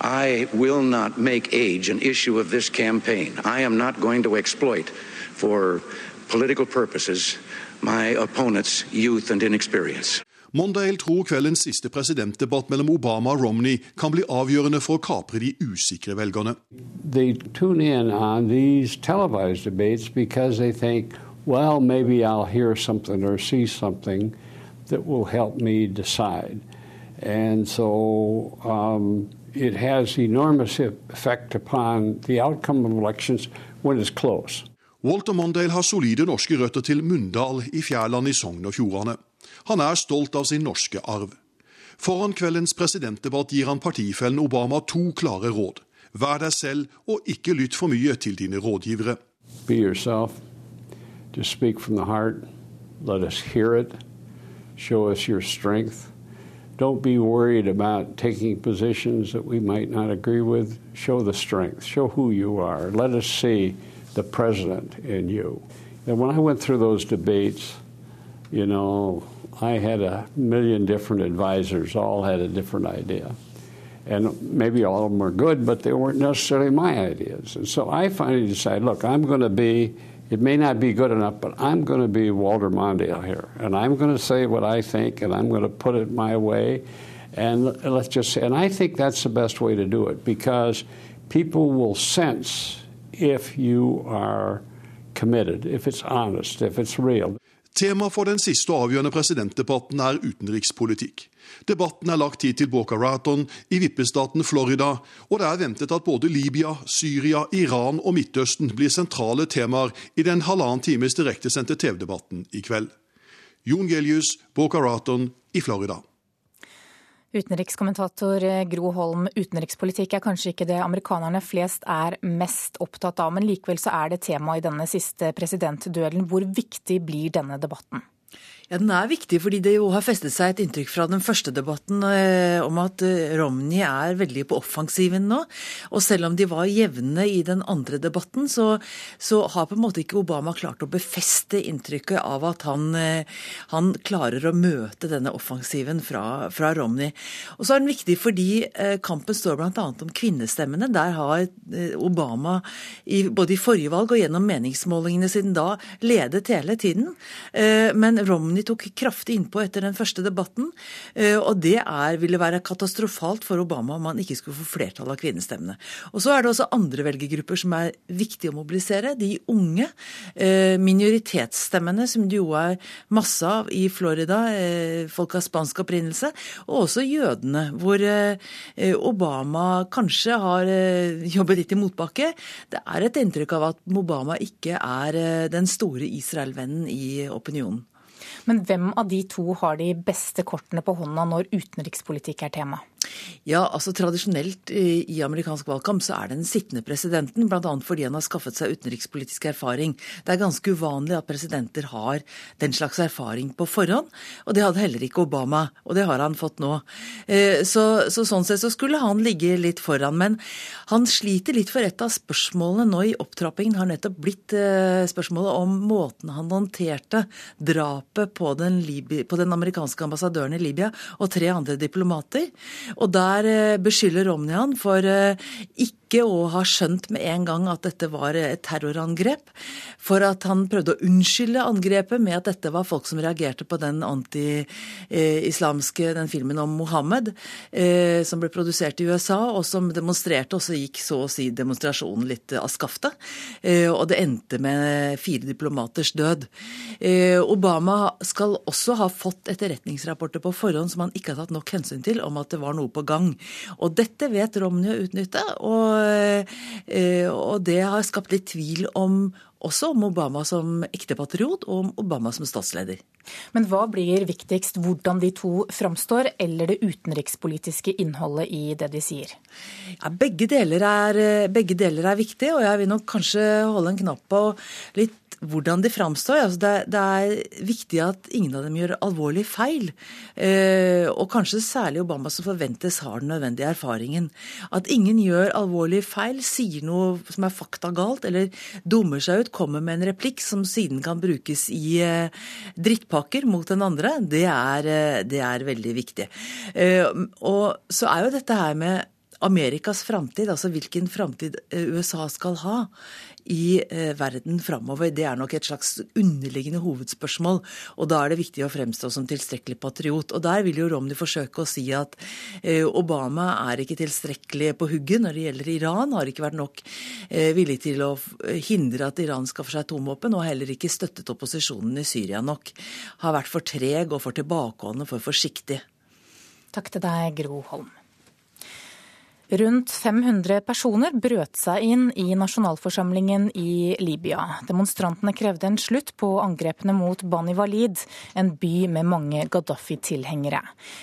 I will not make age an issue of this campaign. I am not going to exploit for political purposes my opponent's youth and inexperience. Mondale tror kveldens siste presidentdebatt mellom Obama og Romney kan bli avgjørende for å kapre de usikre velgerne. They tune in on these televised debates because they think, well, maybe I'll hear something or see something that will help me decide. And so um, it has enormous effect upon the outcome of elections when it's close. Walter Mondale har solide norske røtter til Mundal i Fjærland i Sogn og Fjordane. Han er stolt av sin norske arv. Foran kveldens presidentdebatt gir han partifellen Obama to klare råd. Vær deg selv, og ikke lytt for mye til dine rådgivere. Be yourself. Just speak from the heart. Let us hear. Show us your strength. Don't be worried about taking positions that we might not agree with. Show the strength. Show who you are. Let us see the president in you. And when I went through those debates, you know, I had a million different advisors, all had a different idea. And maybe all of them were good, but they weren't necessarily my ideas. And so I finally decided look, I'm going to be, it may not be good enough, but I'm going to be Walter Mondale here. And I'm going to say what I think, and I'm going to put it my way. And let's just say, and I think that's the best way to do it because people will sense if you are committed, if it's honest, if it's real. Tema for den siste og avgjørende presidentdebatten er utenrikspolitikk. Debatten er lagt tid til Boca Raton i vippestaten Florida, og det er ventet at både Libya, Syria, Iran og Midtøsten blir sentrale temaer i den halvannen times direktesendte TV-debatten i kveld. Jon Gelius, Boca Raton i Florida. Utenrikskommentator Gro Holm, utenrikspolitikk er kanskje ikke det amerikanerne flest er mest opptatt av, men likevel så er det tema i denne siste presidentduellen. Hvor viktig blir denne debatten? Ja, Den er viktig fordi det jo har festet seg et inntrykk fra den første debatten eh, om at eh, Romney er veldig på offensiven nå. Og selv om de var jevne i den andre debatten, så, så har på en måte ikke Obama klart å befeste inntrykket av at han, eh, han klarer å møte denne offensiven fra, fra, Romney. Og så er den viktig fordi eh, kampen står bl.a. om kvinnestemmene. Der har eh, Obama i, både i forrige valg og gjennom meningsmålingene siden da ledet hele tiden. Eh, men Romney de tok kraftig innpå etter den første debatten. Eh, og det er, ville være katastrofalt for Obama om han ikke skulle få flertall av kvinnestemmene. Og så er det også andre velgergrupper som er viktige å mobilisere. De unge eh, minoritetsstemmene, som det jo er masse av i Florida, eh, folk av spansk opprinnelse, og også jødene, hvor Obama kanskje har jobbet litt i motbakke. Det er et inntrykk av at Obama ikke er den store Israel-vennen i opinionen. Men hvem av de to har de beste kortene på hånda når utenrikspolitikk er tema? Ja, altså Tradisjonelt i amerikansk valgkamp så er det den sittende presidenten, bl.a. fordi han har skaffet seg utenrikspolitisk erfaring. Det er ganske uvanlig at presidenter har den slags erfaring på forhånd, og det hadde heller ikke Obama, og det har han fått nå. Eh, så, så Sånn sett så skulle han ligge litt foran, men han sliter litt for et av spørsmålene nå i opptrappingen har nettopp blitt eh, spørsmålet om måten han håndterte drapet på den, på den amerikanske ambassadøren i Libya og tre andre diplomater. Og der eh, beskylder Romney han for eh, ikke ikke å ha skjønt med en gang at dette var et terrorangrep. For at han prøvde å unnskylde angrepet med at dette var folk som reagerte på den anti-islamske den filmen om Mohammed eh, som ble produsert i USA, og som demonstrerte, og så gikk så å si demonstrasjonen litt av skaftet. Eh, og det endte med fire diplomaters død. Eh, Obama skal også ha fått etterretningsrapporter på forhånd som han ikke har tatt nok hensyn til, om at det var noe på gang. Og dette vet Romney å utnytte. og Eh, og det har skapt litt tvil om også om Obama som ekte patriot og om Obama som statsleder. Men hva blir viktigst, hvordan de to framstår, eller det utenrikspolitiske innholdet i det de sier? Ja, begge, deler er, begge deler er viktig, og jeg vil nok kanskje holde en knapp på litt hvordan de framstår. Altså det, det, er viktig at ingen av dem gjør alvorlig feil. Eh, og kanskje særlig Obama, som forventes har den nødvendige erfaringen. At ingen gjør alvorlig feil, sier noe som er fakta galt, eller dummer seg ut, kommer med en replikk som siden kan brukes i eh, drittpakker mot den andre, det er, eh, det er veldig viktig. Eh, og så er jo dette her med Amerikas framtid, altså hvilken framtid USA skal ha i eh, verden framover, det er nok et slags underliggende hovedspørsmål. Og da er det viktig å fremstå som tilstrekkelig patriot. Og der vil jo Romney forsøke å si at eh, Obama er ikke tilstrekkelig på hugget når det gjelder Iran, har ikke vært nok villig til å hindre at Iran skaffer seg atomvåpen, og heller ikke støttet opposisjonen i Syria nok. Har vært for treg og for tilbakeholdende, for forsiktig. Takk til deg, Gro Holm. Rundt 500 personer brøt seg inn i nasjonalforsamlingen i Libya. Demonstrantene krevde en slutt på angrepene mot Bani Walid, en by med mange Gaddafi-tilhengere.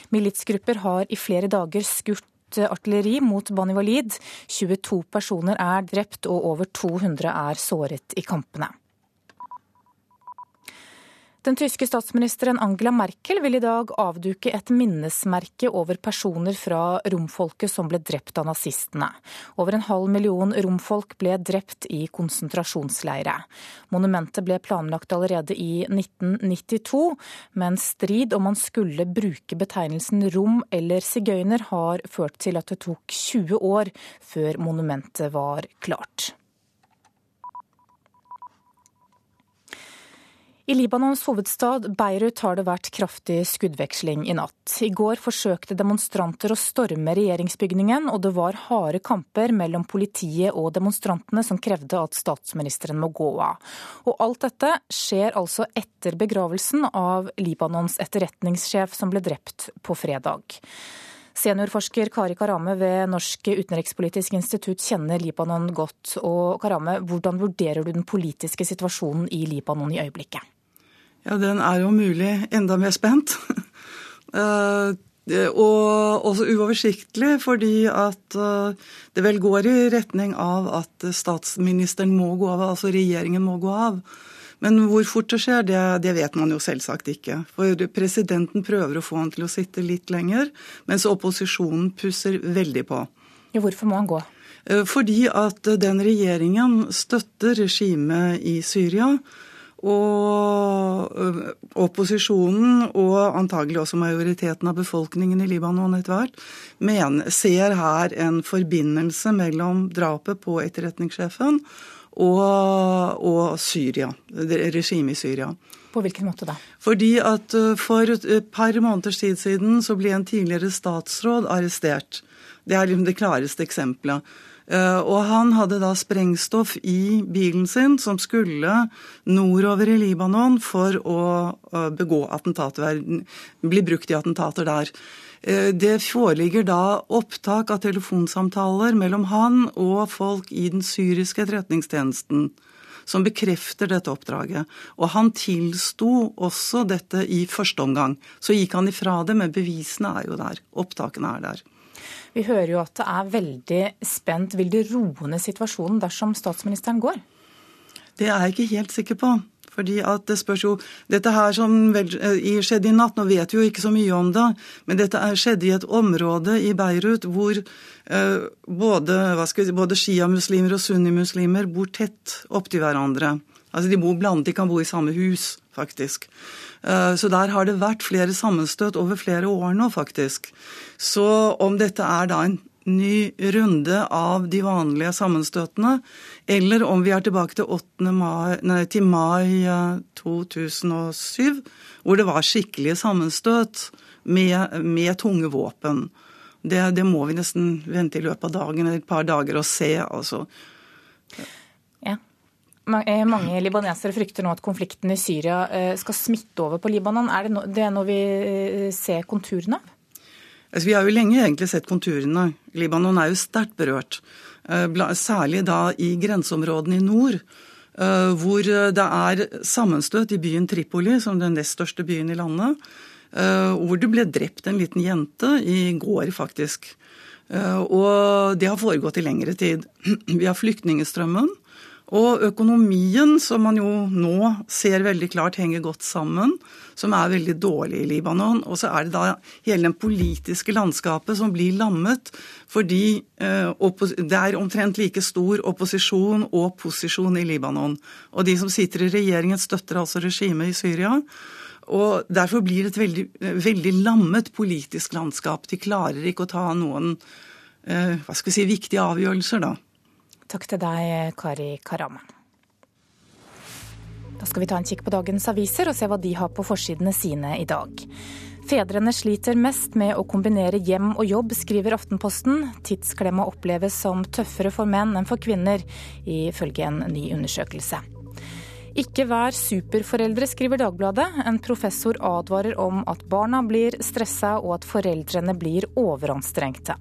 Militsgrupper har i flere dager skutt artilleri mot Bani Walid. 22 personer er drept og over 200 er såret i kampene. Den tyske statsministeren Angela Merkel vil i dag avduke et minnesmerke over personer fra romfolket som ble drept av nazistene. Over en halv million romfolk ble drept i konsentrasjonsleire. Monumentet ble planlagt allerede i 1992, men strid om man skulle bruke betegnelsen rom eller sigøyner har ført til at det tok 20 år før monumentet var klart. I Libanons hovedstad Beirut har det vært kraftig skuddveksling i natt. I går forsøkte demonstranter å storme regjeringsbygningen, og det var harde kamper mellom politiet og demonstrantene som krevde at statsministeren må gå av. Og alt dette skjer altså etter begravelsen av Libanons etterretningssjef som ble drept på fredag. Seniorforsker Kari Karame ved Norsk utenrikspolitisk institutt kjenner Libanon godt. Og Karame, hvordan vurderer du den politiske situasjonen i Libanon i øyeblikket? Ja, den er jo mulig enda mer spent. uh, og også uoversiktlig, fordi at uh, det vel går i retning av at statsministeren må gå av, altså regjeringen må gå av. Men hvor fort det skjer, det, det, vet man jo selvsagt ikke. For presidenten prøver å få han til å sitte litt lenger, mens opposisjonen pusser veldig på. Ja, hvorfor må han gå? Uh, fordi at den regjeringen støtter regimet i Syria og opposisjonen, og antagelig også majoriteten av befolkningen i Libanon etter hvert, ser her en forbindelse mellom drapet på etterretningssjefen og, og Syria, regimet i Syria. På hvilken måte da? Fordi at For et par måneders tid siden så ble en tidligere statsråd arrestert. Det er liksom det klareste eksempelet. Eh, og han hadde da sprengstoff i bilen sin som skulle nordover i Libanon for å eh, begå attentater, bli brukt i attentater der. Eh, det foreligger da opptak av telefonsamtaler mellom han og folk i den syriske etterretningstjenesten som bekrefter dette oppdraget. Og han tilsto også dette i første omgang. Så gikk han ifra det, men bevisene er jo der. Opptakene er der. Vi hører jo at det er veldig spent. Vil det roe ned situasjonen dersom statsministeren går? Det er jeg ikke helt sikker på. Fordi at det spørs jo, Dette her som eh, skjedde i natt, nå vet vi jo ikke så mye om det, men dette skjedde i et område i Beirut hvor eh, både, si, både sjiamuslimer og sunnimuslimer bor tett opptil hverandre. Altså De bor blandet, de kan bo i samme hus, faktisk. Eh, så der har det vært flere sammenstøt over flere år nå, faktisk. Så om dette er da en ny runde av de vanlige sammenstøtene, eller om vi er tilbake til, mai, nei, til mai 2007, eh, hvor det var skikkelige sammenstøt med, med tunge våpen. Det, det, må vi nesten vente i løpet av dagen, eller et par dager og se. altså. Eh, mange libanesere frykter nå at konflikten i Syria eh, skal smitte over på Libanon. Er det, det noe vi eh, ser konturene av? Altså, vi har jo lenge egentlig sett konturene. Libanon er jo sterkt berørt. Særlig da i grenseområdene i nord. Hvor det er sammenstøt i byen Tripoli, som den nest største byen i landet. Hvor det ble drept en liten jente i går, faktisk. Og det har foregått i lengre tid. Vi har flyktningstrømmen. Og økonomien, som man jo nå ser veldig klart henger godt sammen, som er veldig dårlig i Libanon. Og så er det da hele den politiske landskapet som blir lammet, fordi eh, det er omtrent like stor opposisjon og posisjon i Libanon. Og de som sitter i regjeringen, støtter altså regimet i Syria. Og Derfor blir det et veldig, veldig lammet politisk landskap. De klarer ikke å ta noen eh, hva skal vi si, viktige avgjørelser, da. Takk til deg, Kari Karama. Da skal vi ta en kikk på dagens aviser og se hva de har på forsidene sine i dag. Fedrene sliter mest med å kombinere hjem og jobb, skriver Aftenposten. Tidsklemma oppleves som tøffere for menn enn for kvinner, ifølge en ny undersøkelse. Ikke vær superforeldre, skriver Dagbladet. En professor advarer om at barna blir stressa og at foreldrene blir overanstrengte.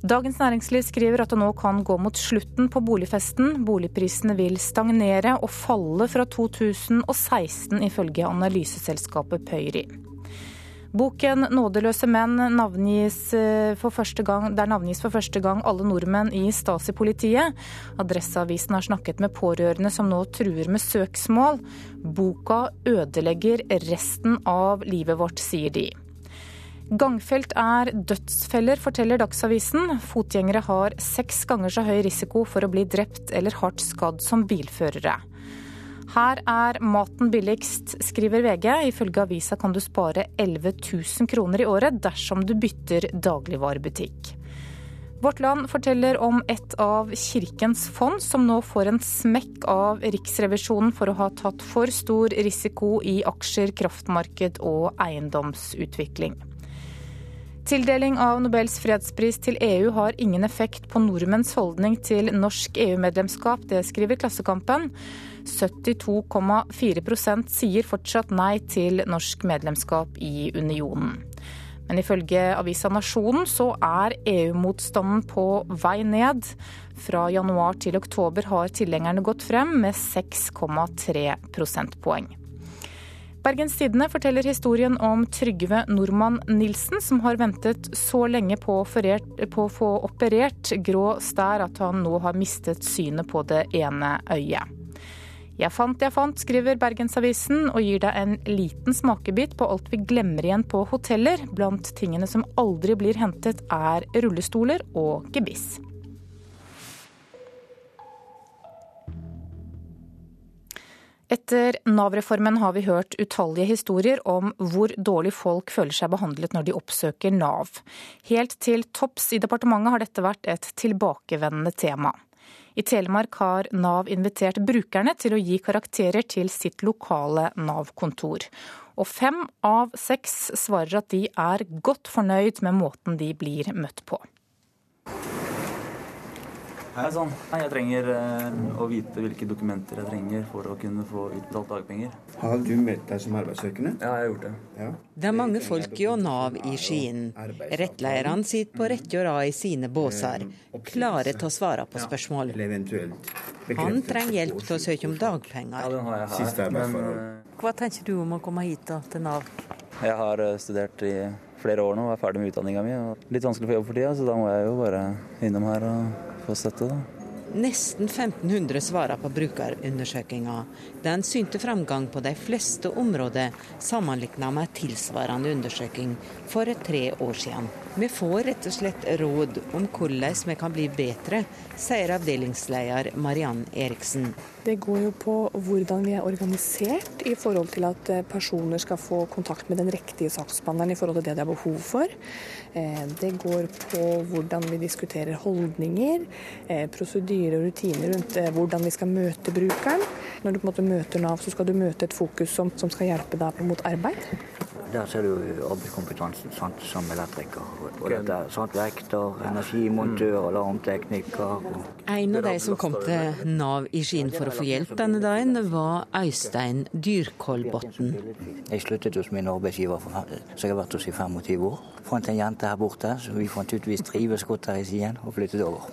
Dagens Næringsliv skriver at det nå kan gå mot slutten på boligfesten. Boligprisene vil stagnere og falle fra 2016, ifølge analyseselskapet Pøyri. Boken 'Nådeløse menn' navngis eh, gang, der navngis for første gang alle nordmenn i Stasi-politiet. Adresseavisen har snakket med pårørende som nå truer med søksmål. Boka ødelegger resten av livet vårt, sier de. Gangfelt er dødsfeller, forteller Dagsavisen. Fotgjengere har seks ganger så høy risiko for å bli drept eller hardt skadd som bilførere. Her er maten billigst, skriver VG. Ifølge avisa kan du spare 11 000 kroner i året dersom du bytter dagligvarebutikk. Vårt Land forteller om et av Kirkens fond som nå får en smekk av Riksrevisjonen for å ha tatt for stor risiko i aksjer, kraftmarked og eiendomsutvikling. Tildeling av Nobels fredspris til EU har ingen effekt på nordmenns holdning til norsk EU-medlemskap, det skriver Klassekampen. 72,4% sier fortsatt nei til norsk medlemskap i unionen. Men ifølge avisa Nasjonen så er EU-motstanden på vei ned. Fra januar til oktober har tilhengerne gått frem med 6,3 prosentpoeng. Bergens Tidende forteller historien om Trygve Nordmann Nilsen, som har ventet så lenge på, på å få operert grå stær at han nå har mistet synet på det ene øyet. Jeg fant, jeg fant, skriver Bergensavisen, og gir deg en liten smakebit på alt vi glemmer igjen på hoteller. Blant tingene som aldri blir hentet, er rullestoler og gebiss. Etter Nav-reformen har vi hørt utallige historier om hvor dårlig folk føler seg behandlet når de oppsøker Nav. Helt til topps i departementet har dette vært et tilbakevendende tema. I Telemark har Nav invitert brukerne til å gi karakterer til sitt lokale Nav-kontor. Og fem av seks svarer at de er godt fornøyd med måten de blir møtt på. Hei sann. Jeg trenger eh, å vite hvilke dokumenter jeg trenger for å kunne få utbetalt dagpenger. Har du meldt deg som arbeidssøkende? Ja, jeg har gjort det. Ja. Det er mange folk i Nav i Skien. Rettlederne sitter på rekke og rad i sine båser, klare til å svare på spørsmål. Han trenger hjelp til å søke om dagpenger. Ja, den har jeg her. Men, eh, Hva tenker du om å komme hit da, til Nav? Jeg har eh, studert i flere år nå og er ferdig med utdanninga mi. Litt vanskelig å få jobb for tida, så da må jeg jo bare innom her og få støtte, da. Nesten 1500 svarer på brukerundersøkelsen. Den synte framgang på de fleste områder sammenlignet med tilsvarende undersøking for tre år siden. Vi får rett og slett råd om hvordan vi kan bli bedre, sier avdelingsleder Mariann Eriksen. Det går jo på hvordan vi er organisert i forhold til at personer skal få kontakt med den riktige saksbehandleren i forhold til det de har behov for. Eh, det går på hvordan vi diskuterer holdninger, eh, prosedyrer og rutiner rundt hvordan vi skal møte brukeren. Når du på en måte møter Nav, så skal du møte et fokus som, som skal hjelpe deg mot arbeid. Der ser du arbeidskompetansen sant, som elektriker. Og dette, sant, vekter, energimontør, alarmtekniker. En av de som kom til Nav i Skien for å få hjelp denne dagen, var Øystein Dyrkolbotn. Jeg sluttet hos min arbeidsgiver, som jeg har vært hos i 25 år. Fant en jente her borte, så vi fant ut vi trives godt her i Sien og flyttet over.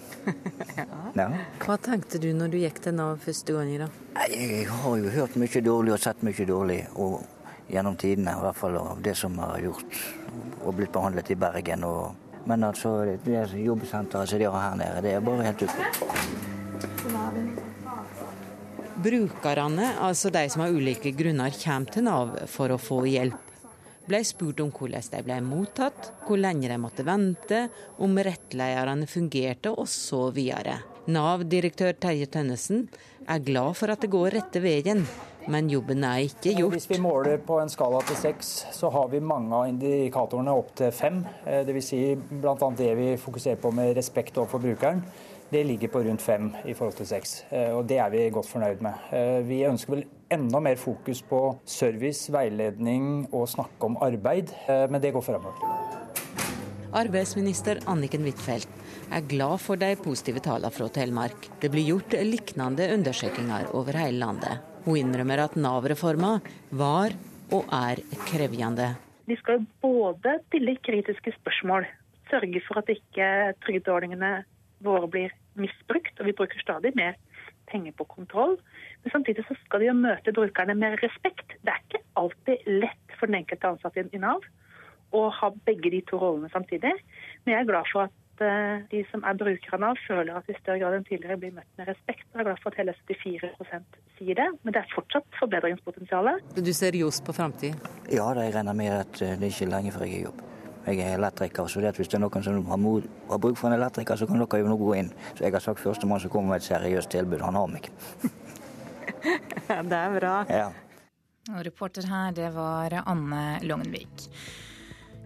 ja. Hva tenkte du når du gikk til Nav første gang? i dag? Jeg har jo hørt mye dårlig og sett mye dårlig. og gjennom tidene, i hvert fall av det som har gjort og blitt behandlet i Bergen. Og, men altså, det jobbsenteret som de har her nede, det er bare helt utrolig. Brukerne, altså de som av ulike grunner kommer til Nav for å få hjelp, ble spurt om hvordan de ble mottatt, hvor lenge de måtte vente, om rettlederne fungerte osv. Nav-direktør Terje Tønnesen er glad for at det går rette veien, men jobben er ikke gjort. Hvis vi måler på en skala til seks, så har vi mange av indikatorene opp til fem. Eh, Dvs. Si bl.a. det vi fokuserer på med respekt overfor brukeren. Det ligger på rundt fem i forhold til seks, eh, og det er vi godt fornøyd med. Eh, vi ønsker vel enda mer fokus på service, veiledning og snakke om arbeid, men det går framover. Arbeidsminister Anniken Huitfeldt er glad for de positive tallene fra Telemark. Det blir gjort lignende undersøkelser over hele landet. Hun innrømmer at Nav-reforma var og er krevende. Vi skal både stille kritiske spørsmål, sørge for at ikke trygdeordningene våre blir misbrukt, og vi bruker stadig mer penger på kontroll. Men samtidig så skal de jo møte brukerne med respekt. Det er ikke alltid lett for den enkelte ansatte i Nav å ha begge de to rollene samtidig. Men jeg er glad for at eh, de som er brukere av Nav, føler at i større grad enn tidligere blir møtt med respekt. Jeg er glad for at hele 74% sier det, men det er fortsatt forbedringspotensial. Du ser ljos på framtid? Ja, jeg regner med at eh, det er ikke lenge før jeg er i jobb. Jeg er elektriker, så det at hvis det er noen som har, mod, har bruk for en elektriker, så kan dere jo nå gå inn. Så jeg har sagt førstemann som kommer med et seriøst tilbud. Han har meg. det er bra. Ja. Og reporter her, det var Anne Longenvik.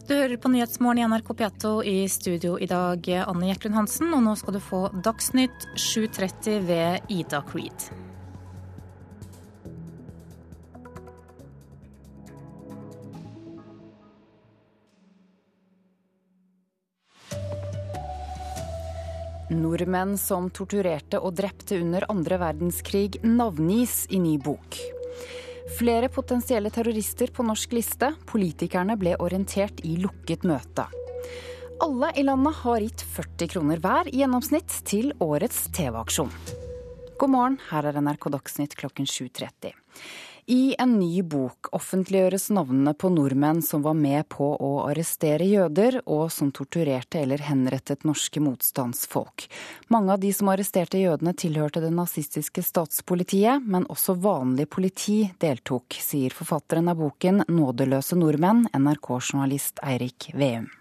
Du hører på Nyhetsmorgen i NRK P2 i studio i dag, Anne Jeklund Hansen. Og nå skal du få Dagsnytt 7.30 ved Ida Creed. Nordmenn som torturerte og drepte under andre verdenskrig navngis i ny bok. Flere potensielle terrorister på norsk liste. Politikerne ble orientert i lukket møte. Alle i landet har gitt 40 kroner hver i gjennomsnitt til årets TV-aksjon. God morgen, her er NRK Dagsnytt klokken 7.30. I en ny bok offentliggjøres navnene på nordmenn som var med på å arrestere jøder, og som torturerte eller henrettet norske motstandsfolk. Mange av de som arresterte jødene tilhørte det nazistiske statspolitiet, men også vanlig politi deltok, sier forfatteren av boken 'Nådeløse nordmenn', NRK-journalist Eirik Veum.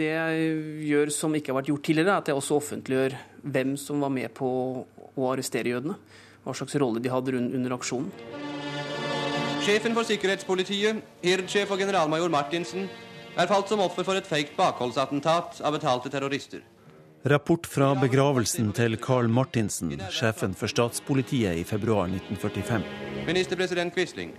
Det jeg gjør som ikke har vært gjort tidligere, er at jeg også offentliggjør hvem som var med på å arrestere jødene. Hva slags rolle de hadde under aksjonen. Sjefen for sikkerhetspolitiet, hirdsjef og generalmajor Martinsen, er falt som offer for et fake bakholdsattentat av betalte terrorister. Rapport fra begravelsen til Carl Martinsen, sjefen for statspolitiet i februar 1945. Ministerpresident Quisling.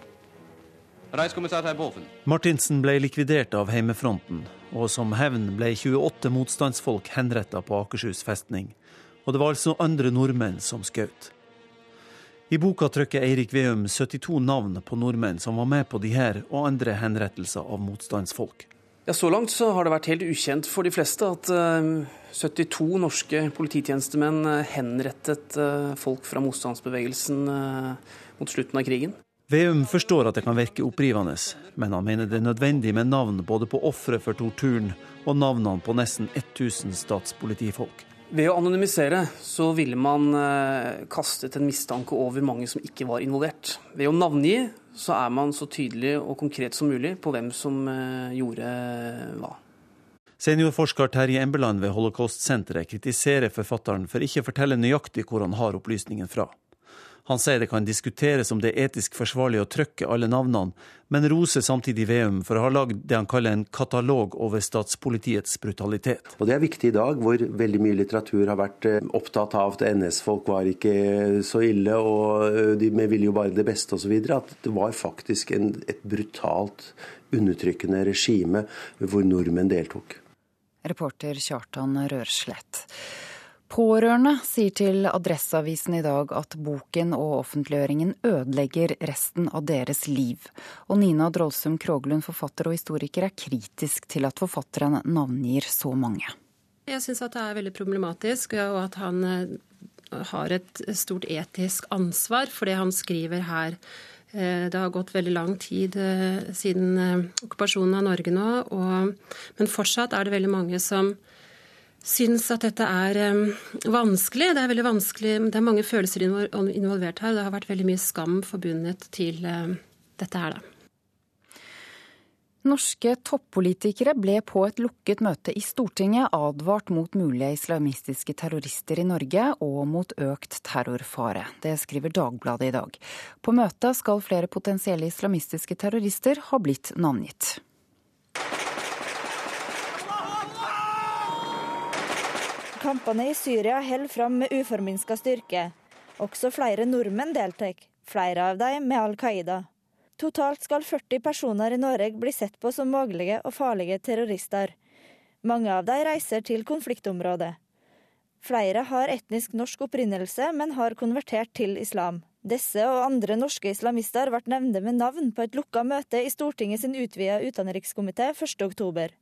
Reichskommissær Terboven. Martinsen ble likvidert av heimefronten, og som hevn ble 28 motstandsfolk henretta på Akershus festning. Og det var altså andre nordmenn som skjøt. I boka trykker Eirik Veum 72 navn på nordmenn som var med på de her og andre henrettelser av motstandsfolk. Ja, Så langt så har det vært helt ukjent for de fleste at uh, 72 norske polititjenestemenn uh, henrettet uh, folk fra motstandsbevegelsen mot slutten av krigen. Veum forstår at det kan virke opprivende, men han mener det er nødvendig med navn både på ofre for torturen og navnene på nesten 1000 statspolitifolk. Ved å anonymisere så ville man eh, kastet en mistanke over mange som ikke var involvert. Ved å navngi så er man så tydelig og konkret som mulig på hvem som eh, gjorde hva. Seniorforsker Terje Embeland ved Holocaust-senteret kritiserer forfatteren for ikke å fortelle nøyaktig hvor han har opplysningen fra. Han sier det kan diskuteres om det er etisk forsvarlig å trykke alle navnene, men roser samtidig Veum for å ha lagd det han kaller en katalog over statspolitiets brutalitet. Og Det er viktig i dag, hvor veldig mye litteratur har vært eh, opptatt av at NS-folk var ikke så ille, og eh, de ville jo bare det beste osv. At det var faktisk en, et brutalt undertrykkende regime hvor nordmenn deltok. Reporter Kjartan Rørslett. Pårørende sier til Adresseavisen i dag at boken og offentliggjøringen ødelegger resten av deres liv. Og Nina Drolsum Kroglund, forfatter og historiker, er kritisk til at forfatteren navngir så mange. Jeg syns at det er veldig problematisk, og at han eh, har et stort etisk ansvar for det han skriver her. Eh, det har gått veldig lang tid eh, siden okkupasjonen av Norge nå, og, men fortsatt er det veldig mange som syns at dette er um, vanskelig. Det er veldig vanskelig, det er mange følelser involvert her. Det har vært veldig mye skam forbundet til um, dette her, da. Norske toppolitikere ble på et lukket møte i Stortinget advart mot mulige islamistiske terrorister i Norge og mot økt terrorfare. Det skriver Dagbladet i dag. På møtet skal flere potensielle islamistiske terrorister ha blitt navngitt. Kampene i Syria holder fram med uforminska styrke. Også flere nordmenn deltar, flere av dem med Al Qaida. Totalt skal 40 personer i Norge bli sett på som mulige og farlige terrorister. Mange av dem reiser til konfliktområdet. Flere har etnisk norsk opprinnelse, men har konvertert til islam. Disse og andre norske islamister ble nevnt med navn på et lukka møte i Stortinget sin utvida utenrikskomité 1.10.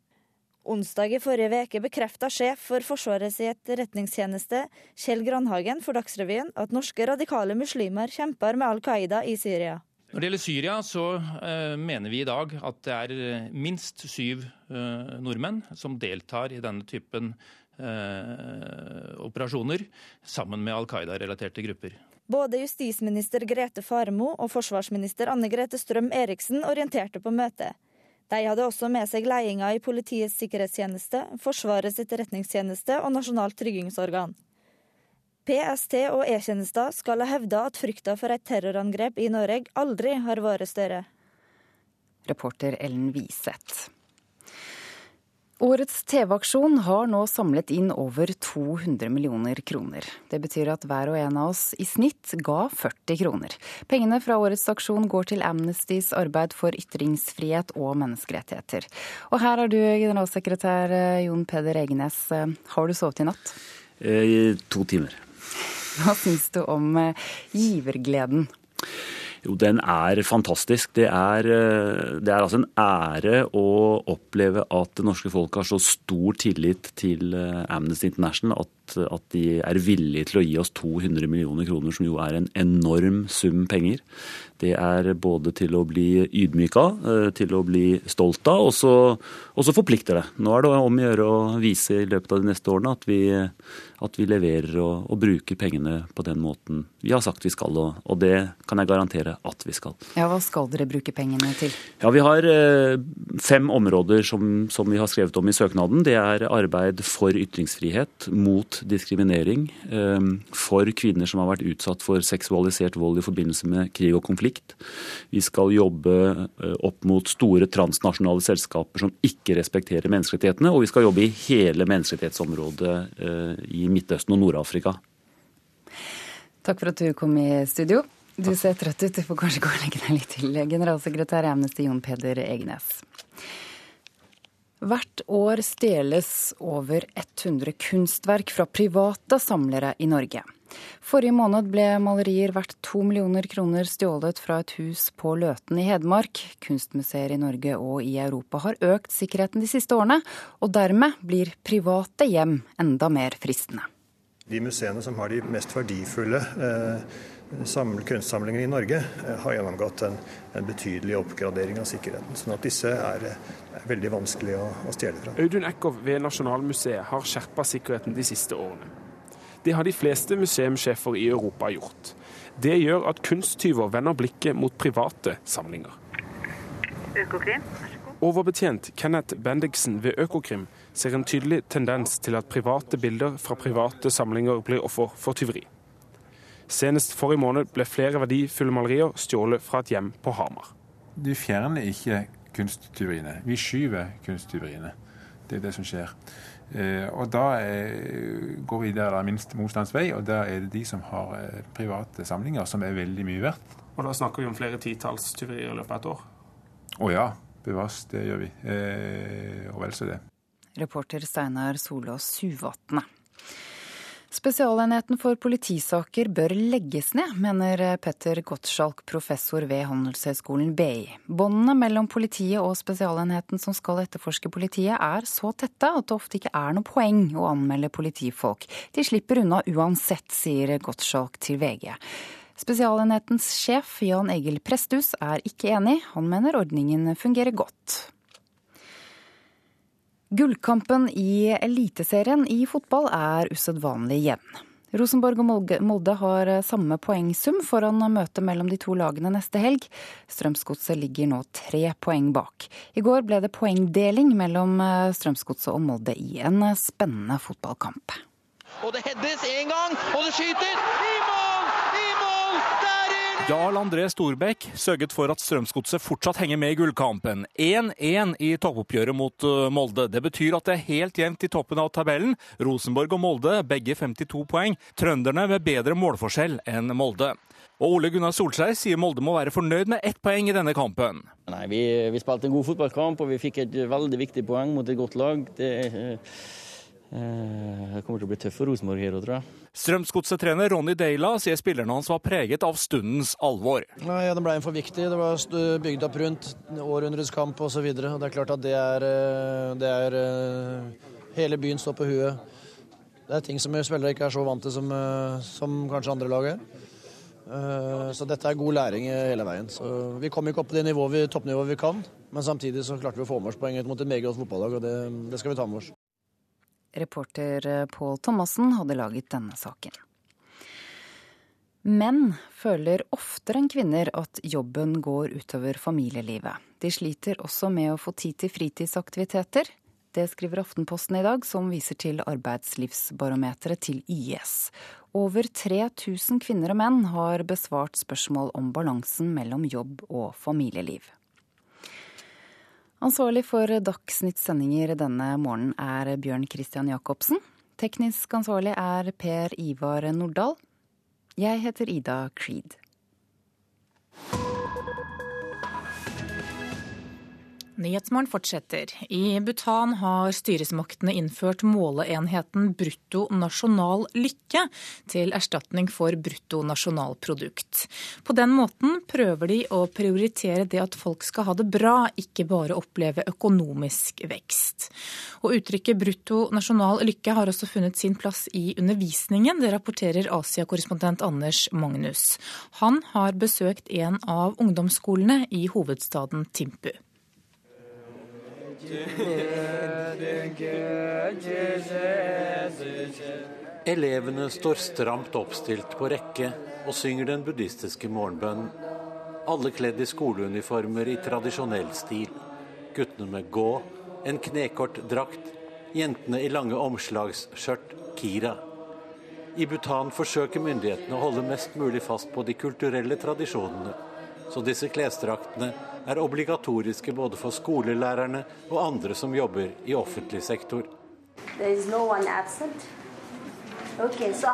Onsdag i forrige uke bekrefta sjef for Forsvarets etterretningstjeneste, Kjell Grandhagen, for Dagsrevyen at norske radikale muslimer kjemper med Al Qaida i Syria. Når det gjelder Syria, så uh, mener vi i dag at det er eh, minst syv uh, nordmenn som deltar i denne typen uh, operasjoner, sammen med Al Qaida-relaterte grupper. Både justisminister Grete Farmo og forsvarsminister Anne Grete Strøm Eriksen orienterte på møtet. De hadde også med seg ledelsen i Politiets sikkerhetstjeneste, Forsvarets etterretningstjeneste og Nasjonalt tryggingsorgan. PST og E-tjenesten skal ha hevda at frykta for et terrorangrep i Norge aldri har vært større. Reporter Ellen Wiseth. Årets TV-aksjon har nå samlet inn over 200 millioner kroner. Det betyr at hver og en av oss i snitt ga 40 kroner. Pengene fra årets aksjon går til Amnestys arbeid for ytringsfrihet og menneskerettigheter. Og her er du, generalsekretær Jon Peder Egenes. Har du sovet i natt? Eh, I to timer. Hva syns du om eh, givergleden? Jo, den er fantastisk. Det er, eh, det er, altså en ære å oppleve at det norske folk har så stor tillit til eh, Amnesty International at, at, de er villige til å gi oss 200 millioner kroner, som jo er en enorm sum penger. Det er både til å bli ydmyka, til å bli stolt av, og så, og så forplikter det. Nå er det om å gjøre å vise i løpet av de neste årene at vi at vi leverer og, og, bruker pengene på den måten vi har sagt vi skal, og, og, det kan jeg garantere at vi skal. Ja, Hva skal dere bruke pengene til? Ja, Vi har eh, fem områder som, som, vi har skrevet om i søknaden. Det er arbeid for ytringsfrihet, mot diskriminering, eh, for kvinner som har vært utsatt for seksualisert vold i forbindelse med krig og konflikt. Vi skal jobbe eh, opp mot store transnasjonale selskaper som ikke respekterer menneskerettighetene, og vi skal jobbe i hele menneskerettighetsområdet eh, i Midtøsten og Nord-Afrika. Takk for at du kom i studio. Du ser trøtt ut, du får kanskje gå og legge deg litt til. Generalsekretær i Amnesty Jon Peder Egenes. Hvert år stjeles over 100 kunstverk fra private samlere i Norge. Forrige måned ble malerier verdt to millioner kroner stjålet fra et hus på Løten i Hedmark. Kunstmuseer i Norge og i Europa har økt sikkerheten de siste årene, og dermed blir private hjem enda mer fristende. De museene som har de mest verdifulle eh, kunstsamlinger i Norge, eh, har gjennomgått en, en, betydelig oppgradering av sikkerheten. sånn at disse er, er veldig vanskelig å, å stjele fra. Audun Eckhoff ved Nasjonalmuseet har skjerpa sikkerheten de siste årene. Det har de fleste museumssjefer i Europa gjort. Det gjør at kunsttyver vender blikket mot private samlinger. Økokrim, Overbetjent Kenneth Bendiksen ved Økokrim ser en tydelig tendens til at private bilder fra private samlinger blir offer for tyveri. Senest forrige måned ble flere verdifulle malerier stjålet fra et hjem på Hamar. Du fjerner ikke kunsttyveriene, vi skyver kunsttyveriene. Det er det som skjer. Eh, og da eh, går vi der det er minst motstands vei, og der er det de som har eh, private samlinger, som er veldig mye verdt. Og da snakker vi om flere titalls tyverier i løpet av et år? Å ja, bevares, det gjør vi. og vel så det. Reporter Steinar Solås Suvatne. Spesialenheten for politisaker bør legges ned, mener Petter Gottschalk, professor ved Handelshøyskolen BI. Båndene mellom politiet og spesialenheten som skal etterforske politiet, er så tette at det ofte ikke er noe poeng å anmelde politifolk. De slipper unna uansett, sier Gottschalk til VG. Spesialenhetens sjef Jan Egil Presthus er ikke enig. Han mener ordningen fungerer godt. Gullkampen i Eliteserien i fotball er usedvanlig jevn. Rosenborg og Molde har samme poengsum foran møtet mellom de to lagene neste helg. Strømsgodset ligger nå tre poeng bak. I går ble det poengdeling mellom Strømsgodset og Molde i en spennende fotballkamp. Og det heades én gang, og det skyter! I mål! I mål! Der Jarl André Storbekk sørget for at Strømsgodset fortsatt henger med i gullkampen. 1-1 i toppoppgjøret mot uh, Molde. Det betyr at det er helt jevnt i toppen av tabellen. Rosenborg og Molde begge 52 poeng. Trønderne med bedre målforskjell enn Molde. Og Ole Gunnar Solskjær sier Molde må være fornøyd med ett poeng i denne kampen. Nei, vi, vi spilte en god fotballkamp og vi fikk et veldig viktig poeng mot et godt lag. Det uh Eh, det kommer til å bli tøft for Rosenborg her òg, tror jeg. Strømsgodset-trener Ronny Deila sier spillerne hans var preget av stundens alvor. Nei, ja, Det ble for viktig. Det var bygd opp rundt århundrets kamp osv. Det er klart at det er, eh, det er eh, Hele byen står på huet. Det er ting som spillere ikke er så vant til som, som kanskje andre lag er. Eh, så dette er god læring hele veien. Så vi kom ikke opp på det nivået, toppnivået vi kan, men samtidig så klarte vi å få med oss poenget mot et meget godt fotballag, og det, det skal vi ta med oss. Reporter Pål Thomassen hadde laget denne saken. Menn føler oftere enn kvinner at jobben går utover familielivet. De sliter også med å få tid til fritidsaktiviteter. Det skriver Aftenposten i dag, som viser til arbeidslivsbarometeret til IS. Over 3000 kvinner og menn har besvart spørsmål om balansen mellom jobb og familieliv. Ansvarlig for Dagsnytt sendinger denne morgenen er Bjørn Christian Jacobsen. Teknisk ansvarlig er Per Ivar Nordahl. Jeg heter Ida Creed. Nyhetsmorgen fortsetter. I Bhutan har styresmaktene innført måleenheten brutto nasjonal lykke til erstatning for brutto nasjonalprodukt. På den måten prøver de å prioritere det at folk skal ha det bra, ikke bare oppleve økonomisk vekst. Og Uttrykket brutto nasjonal lykke har også funnet sin plass i undervisningen. Det rapporterer Asia-korrespondent Anders Magnus. Han har besøkt en av ungdomsskolene i hovedstaden Timpu. Elevene står stramt oppstilt på rekke og synger den buddhistiske morgenbønnen. Alle kledd i skoleuniformer i tradisjonell stil. Guttene med gå, en knekort drakt, jentene i lange omslagsskjørt, kira. I Bhutan forsøker myndighetene å holde mest mulig fast på de kulturelle tradisjonene, så disse klesdraktene er obligatoriske både for skolelærerne og andre som jobber i offentlig sektor. No okay, so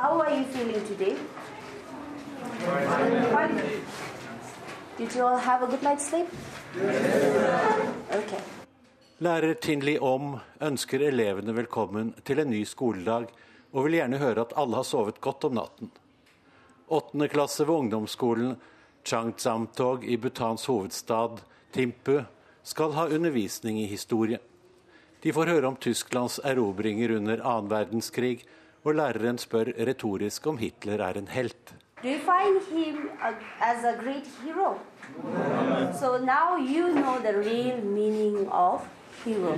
okay. Lærer Tinli Om ønsker elevene velkommen til en ny skoledag, og vil gjerne høre at alle har sovet godt om natten. Åttende klasse ved ungdomsskolen Changzamtog i Bhutans hovedstad Timpu skal ha undervisning i historie. De får høre om Tysklands erobringer under annen verdenskrig, og læreren spør retorisk om Hitler er en helt. Do you find him as a great hero? So now you know the real meaning of hero.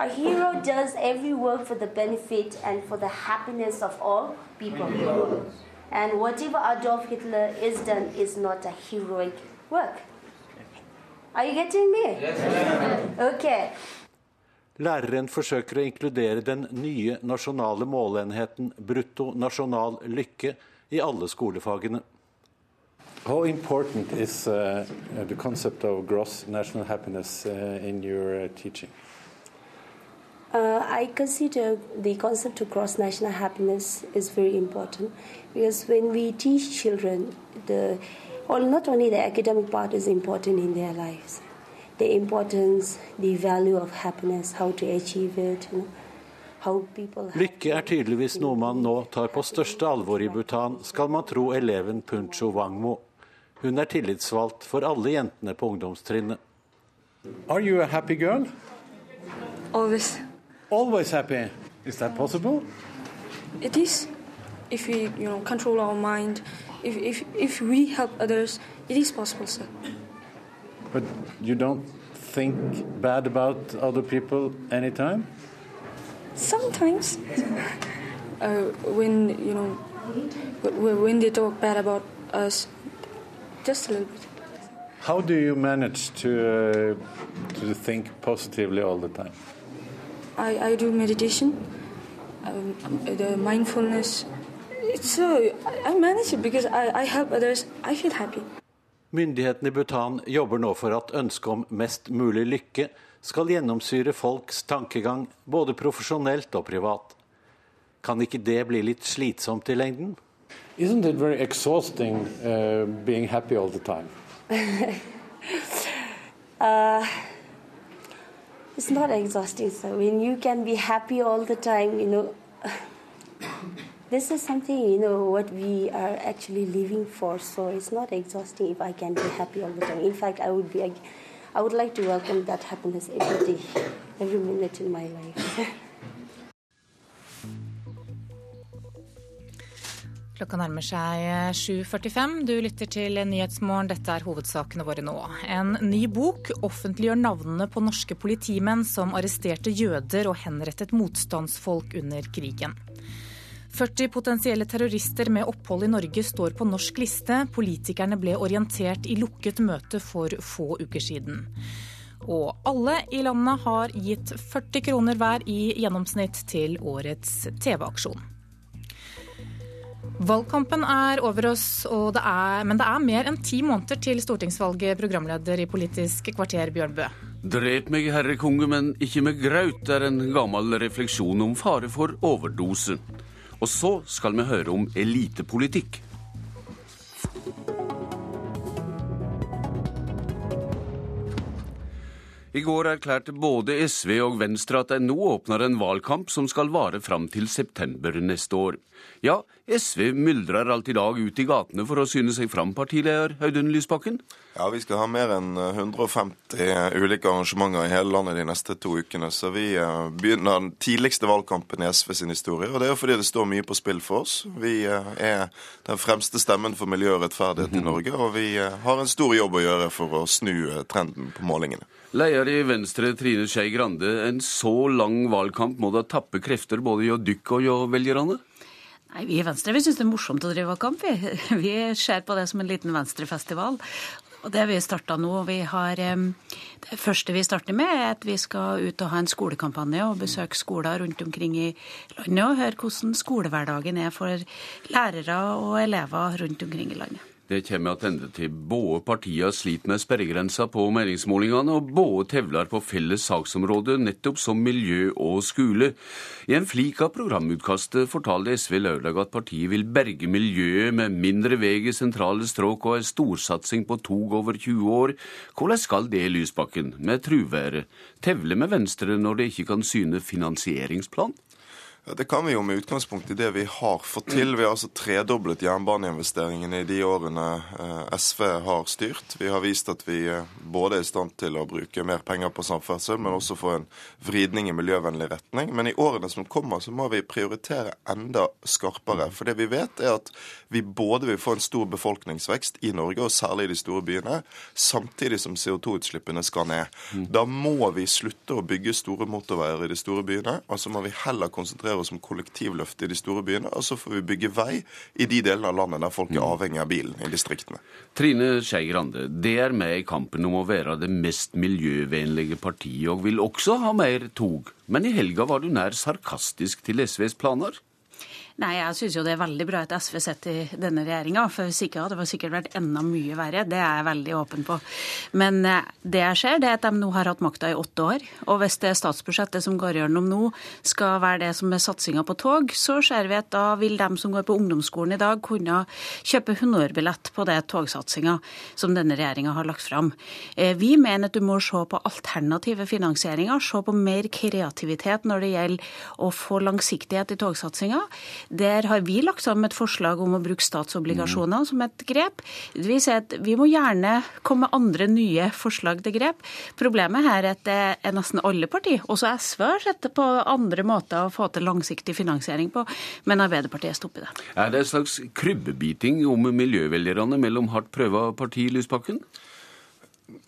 A hero does every work for the benefit and for the happiness of all people. And whatever Adolf Hitler is done is not a heroic work. Are you getting me? Okay. Læreren forsøker å inkludere den nye nasjonale måleenheten brutto nasjonal lykke i alle skolefagene. How important is uh, the concept of gross national happiness uh, in your uh, teaching? Uh, I consider the concept of gross national happiness is very important because when we teach children, the well, not only the academic part is important in their lives, the importance, the value of happiness, how to achieve it. You know, Lykke er tydeligvis noe man nå tar på største alvor i Bhutan, skal man tro eleven Puncho Wangmo. Hun er tillitsvalgt for alle jentene på ungdomstrinnet. Are you a happy girl? Always always happy. Is that possible? It is. If we, you know, control our mind, if, if, if we help others, it is possible, sir. But you don't think bad about other people anytime? Sometimes. uh, when, you know, when they talk bad about us, just a little bit. How do you manage to, uh, to think positively all the time? I, I do meditation, um, the mindfulness. Uh, I manage it because I, I help others. I feel happy. Myndighetene i Bhutan jobber nå for at ønsket om mest mulig lykke skal gjennomsyre folks tankegang, både profesjonelt og privat. Kan ikke det bli litt slitsomt i lengden? Isn't it very exhausting uh, being happy all the time? uh, it's not exhausting. So when you can be happy all the time, you know, this is something you know what we are actually living for. So it's not exhausting if I can be happy all the time. In fact, I would be, I would like to welcome that happiness every day, every minute in my life. Klokka nærmer seg 7.45. Du lytter til Nyhetsmorgen. Dette er hovedsakene våre nå. En ny bok offentliggjør navnene på norske politimenn som arresterte jøder og henrettet motstandsfolk under krigen. 40 potensielle terrorister med opphold i Norge står på norsk liste. Politikerne ble orientert i lukket møte for få uker siden. Og alle i landet har gitt 40 kroner hver i gjennomsnitt til årets TV-aksjon. Valgkampen er over oss, det er, men det er mer enn ti måneder til stortingsvalget, programleder i Politisk kvarter, Bjørn Bø. Drep meg, herre konge, men ikke med graut, er en gammel refleksjon om fare for overdose. Og så skal vi høre om elitepolitikk. I går erklærte både SV og Venstre at de nå åpner en valgkamp som skal vare fram til september neste år. Ja, SV myldrer alt i dag ut i gatene for å syne seg fram, partileder Audun Lysbakken? Ja, vi skal ha mer enn 150 eh, ulike arrangementer i hele landet de neste to ukene. Så vi eh, begynner den tidligste valgkampen i SV sin historie. Og det er jo fordi det står mye på spill for oss. Vi eh, er den fremste stemmen for miljø og rettferdighet i. Norge, og vi har en stor jobb å gjøre for å snu trenden på målingene. Leder i Venstre Trine Skei Grande, en så lang valgkamp må da tappe krefter både hjå dykk og hjå velgerne? Nei, Vi i Venstre vi syns det er morsomt å drive valgkamp. Vi. vi ser på det som en liten venstrefestival. Og det vi starta nå, vi har, Det første vi starter med, er at vi skal ut og ha en skolekampanje og besøke skoler rundt omkring i landet og høre hvordan skolehverdagen er for lærere og elever rundt omkring i landet. Det kommer tilbake til både partiene sliter med sperregrensa på meningsmålingene, og både tevler på felles saksområde, nettopp som miljø og skole. I en flik av programutkastet fortalte SV lørdag at partiet vil berge miljøet med mindre vei i sentrale strøk og en storsatsing på tog over 20 år. Hvordan skal det, Lysbakken, med truværet, tevle med Venstre når det ikke kan syne finansieringsplan? Det kan vi jo med utgangspunkt i det vi har fått til. Vi har altså tredoblet jernbaneinvesteringene i de årene eh, SV har styrt. Vi har vist at vi eh, både er i stand til å bruke mer penger på samferdsel, men også få en vridning i miljøvennlig retning. Men i årene som kommer, så må vi prioritere enda skarpere. For det vi vet, er at vi både vil få en stor befolkningsvekst i Norge, og særlig i de store byene, samtidig som CO2-utslippene skal ned. Da må vi slutte å bygge store motorveier i de store byene, og så må vi heller konsentrere konsentrere oss om kollektivløft i de store byene, og så får vi bygge vei i de delene av landet der folk er mm. avhengig av bilen, i distriktene. Trine Skei Grande, det er med i kampen om å være det mest miljøvennlige partiet, og vil også ha mer tog. Men i helga var du nær sarkastisk til SVs planer? Nei, jeg syns jo det er veldig bra at SV sitter i denne regjeringa. For hadde det sikkert vært enda mye verre. Det er jeg veldig åpen på. Men eh, det jeg ser, det er at de nå har hatt makta i åtte år. Og hvis det statsbudsjettet som går gjennom nå, skal være det som er satsinga på tog, så ser vi at da vil de som går på ungdomsskolen i dag, kunne kjøpe honorbillett på det togsatsinga som denne regjeringa har lagt fram. Eh, vi mener at du må se på alternative finansieringer, se på mer kreativitet når det gjelder å få langsiktighet i togsatsinga. Der har vi lagt sammen et forslag om å bruke statsobligasjoner mm. som et grep. Vi sier at vi må gjerne komme med andre nye forslag til grep. Problemet her er at det er nesten alle partier, også SV, har sett på andre måter å få til langsiktig finansiering på, men Arbeiderpartiet stopper det. Er det en slags krybbebiting om miljøvelgerne mellom hardt prøva parti, Lysbakken?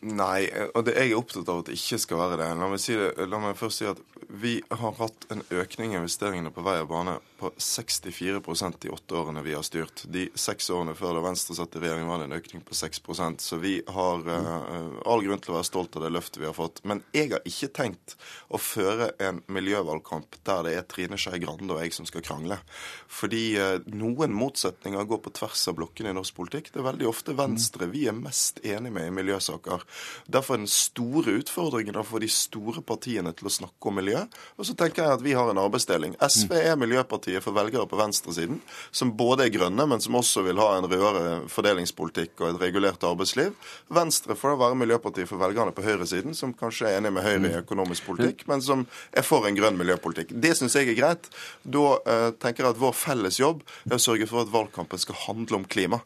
Nei, og det, jeg er opptatt av at det ikke skal være det. La meg, si det. La meg først si at vi har hatt en økning i investeringene på vei og bane på 64% i åtte årene vi har styrt. De seks årene før da Venstre satt i regjering, var det en økning på 6% Så vi har uh, all grunn til å være stolt av det løftet vi har fått. Men jeg har ikke tenkt å føre en miljøvalgkamp der det er Trine Skei Grande og jeg som skal krangle. Fordi uh, noen motsetninger går på tvers av blokkene i norsk politikk. Det er veldig ofte Venstre vi er mest enige med i miljøsaker. Derfor er den store utfordringen å få de store partiene til å snakke om miljø. Og så tenker jeg at vi har en arbeidsdeling. SV er miljøpartiet for velgere på venstresiden, som både er grønne, men som også vil ha en rødere fordelingspolitikk og et regulert arbeidsliv. Venstre får da være Miljøpartiet for velgerne på høyresiden, som kanskje er enig med Høyre i økonomisk politikk, men som er for en grønn miljøpolitikk. Det syns jeg er greit. Da uh, tenker jeg at vår felles jobb er å sørge for at valgkampen skal handle om klima.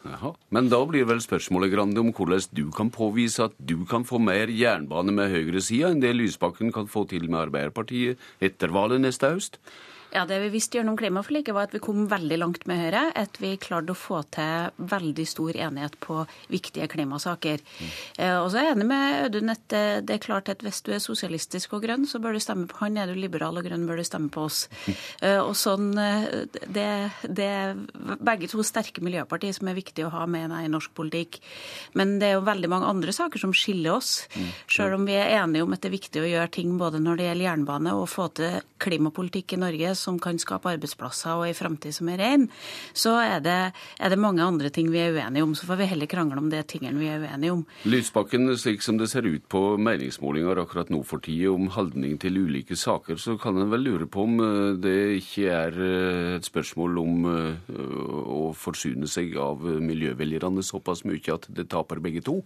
Jaha. Men da blir vel spørsmålet Grande, om hvordan du kan påvise at du kan få mer jernbane med høyresida enn det Lysbakken kan få til med Arbeiderpartiet etter valget neste høst? Ja, Det vi visste gjennom klimaforliket, var at vi kom veldig langt med Høyre. At vi klarte å få til veldig stor enighet på viktige klimasaker. Mm. Eh, og så er jeg enig med Audun at det er klart at hvis du er sosialistisk og grønn, så bør du stemme på han. Er du liberal og grønn, bør du stemme på oss. Mm. Eh, og sånn, eh, det, det er begge to sterke miljøpartier som er viktig å ha med i norsk politikk. Men det er jo veldig mange andre saker som skiller oss. Mm. Selv om vi er enige om at det er viktig å gjøre ting både når det gjelder jernbane og få til klimapolitikk i Norge som kan skape arbeidsplasser og en framtid som er ren, så er det, er det, mange andre ting vi er uenige om. Så får vi heller krangle om det tingene vi er uenige om. Lysbakken, slik som det ser ut på meningsmålinger akkurat nå for tida om holdning til ulike saker, så kan en vel lure på om eh, det ikke er eh, et spørsmål om eh, å forsyne seg av miljøvelgerne såpass mye at det taper begge to?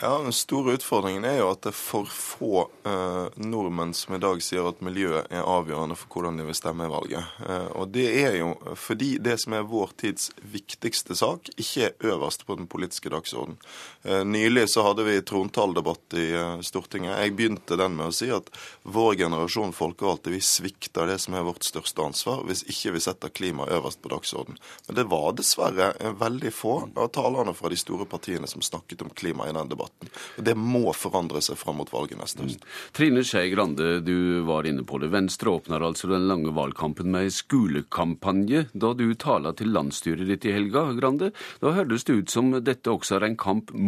Ja, Den store utfordringen er jo at det er for få eh, nordmenn som i dag sier at miljøet er avgjørende for hvordan de vil stemme i valget. Eh, og det er jo fordi det som er vår tids viktigste sak, ikke er øverst på den politiske dagsordenen. Eh, nylig så hadde vi trontaledebatt i eh, Stortinget. Jeg begynte den med å si at vår generasjon folkevalgte vi svikter det som er vårt største ansvar, hvis ikke vi setter klima øverst på dagsordenen. Men det var dessverre veldig få av talerne fra de store partiene som snakket om klima i den debatten. Og Det må forandre seg fram mot valget neste høst. Mm. Trine Skei Grande, du var inne på det. Venstre åpner altså den lange valgkampen med skolekampanje. Da du taler til landsstyret ditt i helga, Grande, da hørtes det ut som dette også er en kamp mot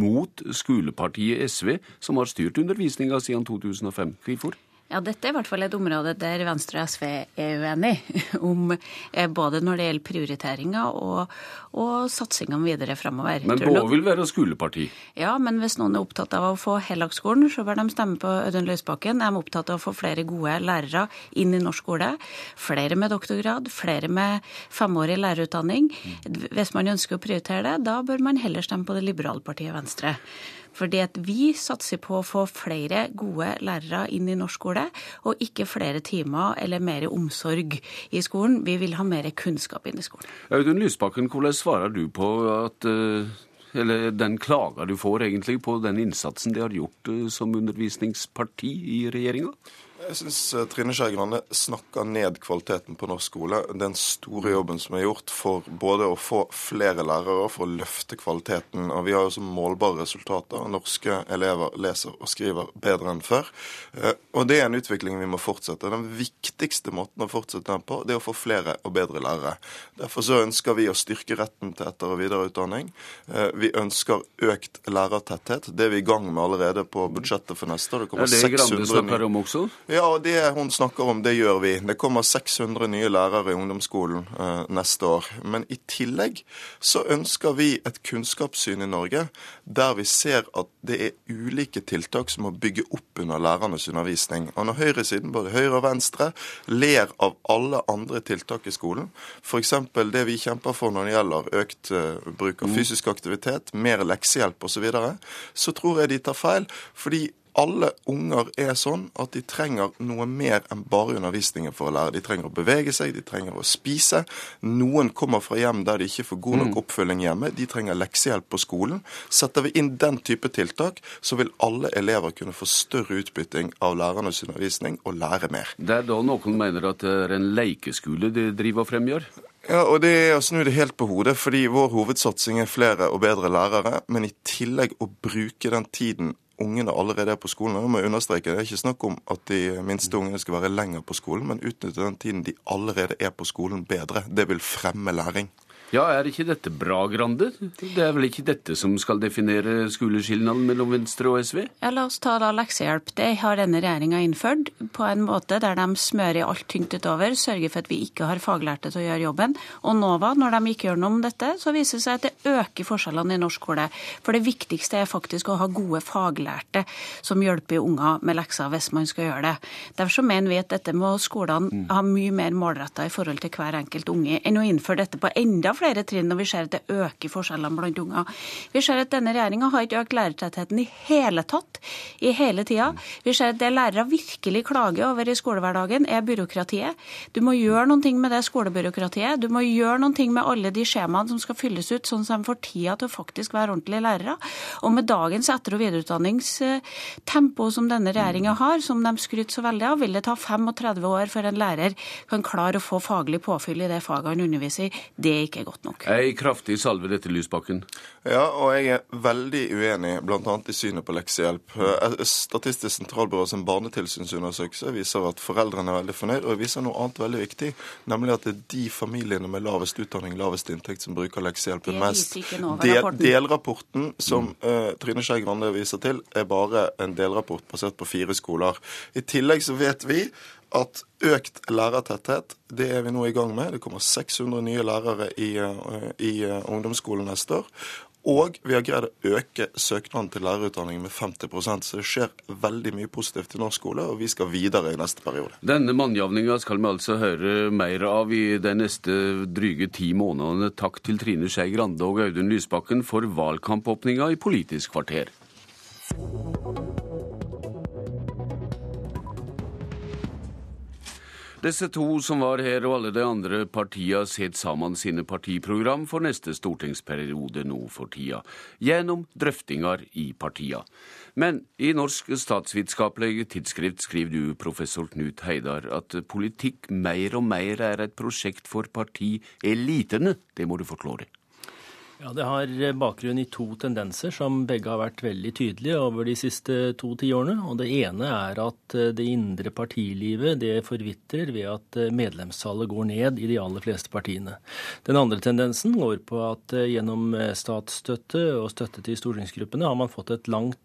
skolepartiet SV, som har styrt undervisninga siden 2005. Hvorfor? Ja, dette er i hvert fall et område der Venstre og SV er uenige. Om, eh, både når det gjelder prioriteringer og, og satsingene videre fremover. Men Båe vil være skoleparti? Ja, men hvis noen er opptatt av å få heldagsskolen, så bør de stemme på Audun Løisbakken. De er opptatt av å få flere gode lærere inn i norsk skole. Flere med doktorgrad, flere med femårig lærerutdanning. Hvis man ønsker å prioritere det, da bør man heller stemme på det liberale partiet Venstre. Fordi at vi satser på å få flere gode lærere inn i norsk skole, og ikke flere timer eller mer omsorg i skolen. Vi vil ha mer kunnskap inn i skolen. Audun Lysbakken, hvordan svarer du på at eh, eller den klager du får egentlig på den innsatsen de har gjort eh, som undervisningsparti i regjeringa? Jeg syns eh, Trine Skei Grande snakker ned kvaliteten på norsk skole. Den store jobben som er gjort for både å få flere lærere og for å løfte kvaliteten. Og vi har jo så målbare resultater. Norske elever leser og skriver bedre enn før. Eh, og det er en utvikling vi må fortsette. Den viktigste måten å fortsette den på, det er å få flere og bedre lærere. Derfor så ønsker vi å styrke retten til etter- og videreutdanning. Eh, vi ønsker økt lærertetthet. Det er vi i gang med allerede på budsjettet for neste år. Det kommer er det Grande snakker om også? Ja, og det hun snakker om, det gjør vi. Det kommer 600 nye lærere i ungdomsskolen eh, neste år. Men i tillegg så ønsker vi et kunnskapssyn i Norge der vi ser at det er ulike tiltak som må bygge opp under lærernes undervisning. Og når høyresiden, både høyre og venstre, ler av alle andre tiltak i skolen, f.eks. det vi kjemper for når det gjelder økt uh, bruk av mm. fysisk aktivitet, mer leksehjelp osv., så, videre, så tror jeg de tar feil. fordi alle unger er sånn at de trenger noe mer enn bare undervisningen for å lære. De trenger å bevege seg, de trenger å spise. Noen kommer fra hjem der de ikke får god nok mm. oppfølging hjemme. De trenger leksehjelp på skolen. Setter vi inn den type tiltak, så vil alle elever kunne få større utbytting av lærernes undervisning og lære mer. Det er da noen mener at det er en leikeskole de driver og fremgjør? Ja, og Det er å snu det helt på hodet, fordi vår hovedsatsing er flere og bedre lærere. Men i tillegg å bruke den tiden ungene allerede er på skolen. Og må jeg understreke, Det er ikke snakk om at de minste ungene skal være lenger på skolen, men utnytte den tiden de allerede er på skolen bedre. Det vil fremme læring. Ja, er ikke dette bra, Grande? Det er vel ikke dette som skal definere skoleskillnaden mellom Venstre og SV? Ja, La oss ta da leksehjelp. Det har denne regjeringa innført på en måte der de smører alt tynt utover, sørger for at vi ikke har faglærte til å gjøre jobben. Og NOVA, når de ikke gjør noe om dette, så viser det seg at det øker forskjellene i norsk skole. For det viktigste er faktisk å ha gode faglærte som hjelper unger med lekser hvis man skal gjøre det. Derfor så mener vi at dette må skolene mm. ha mye mer målretta i forhold til hver enkelt unge enn å innføre dette på enda flere trinn og vi ser at det øker forskjellene blant unger. Vi ser at denne regjeringa har ikke økt lærertettheten i hele tatt i hele tida. Vi ser at det lærere virkelig klager over i skolehverdagen, er byråkratiet. Du må gjøre noe med det skolebyråkratiet. Du må gjøre noe med alle de skjemaene som skal fylles ut, sånn at de får tida til å faktisk være ordentlige lærere. Og med dagens etter- og videreutdanningstempo som denne regjeringa har, som de skryter så veldig av, vil det ta 35 år før en lærer kan klare å få faglig påfyll i det faget han underviser i. Det er ikke godt nok. Ei kraftig salve dette, Lysbakken. Ja, og jeg er veldig uenig bl.a. i synet på leksehjelp. Eh, Statistisk sentralbyrå sin barnetilsynsundersøkelse viser at foreldrene er veldig fornøyd, og viser noe annet veldig viktig, nemlig at det er de familiene med lavest utdanning, lavest inntekt, som bruker leksehjelpen mest. Del, delrapporten som uh, Trine Skei Grande viser til, er bare en delrapport basert på fire skoler. I tillegg så vet vi at økt lærertetthet, det er vi nå i gang med. Det kommer 600 nye lærere i, uh, i uh, ungdomsskolen neste år. Og vi har greid å øke søknaden til lærerutdanningen med 50 så det skjer veldig mye positivt i norsk skole, og vi skal videre i neste periode. Denne mannjevninga skal vi altså høre mer av i de neste dryge ti månedene. Takk til Trine Skei Grande og Audun Lysbakken for valgkampåpninga i Politisk kvarter. Disse to som var her, og alle de andre partiene setter sammen sine partiprogram for neste stortingsperiode nå for tida, gjennom drøftinger i partiene. Men i Norsk statsvitenskapelig tidsskrift skriver du, professor Knut Heidar, at politikk mer og mer er et prosjekt for partielitene. Det må du forklare. Ja, Det har bakgrunn i to tendenser som begge har vært veldig tydelige over de siste to tiårene. Og Det ene er at eh, det indre partilivet det forvitrer ved at eh, medlemstallet går ned i de aller fleste partiene. Den andre tendensen går på at eh, gjennom statsstøtte og støtte til stortingsgruppene har man fått et langt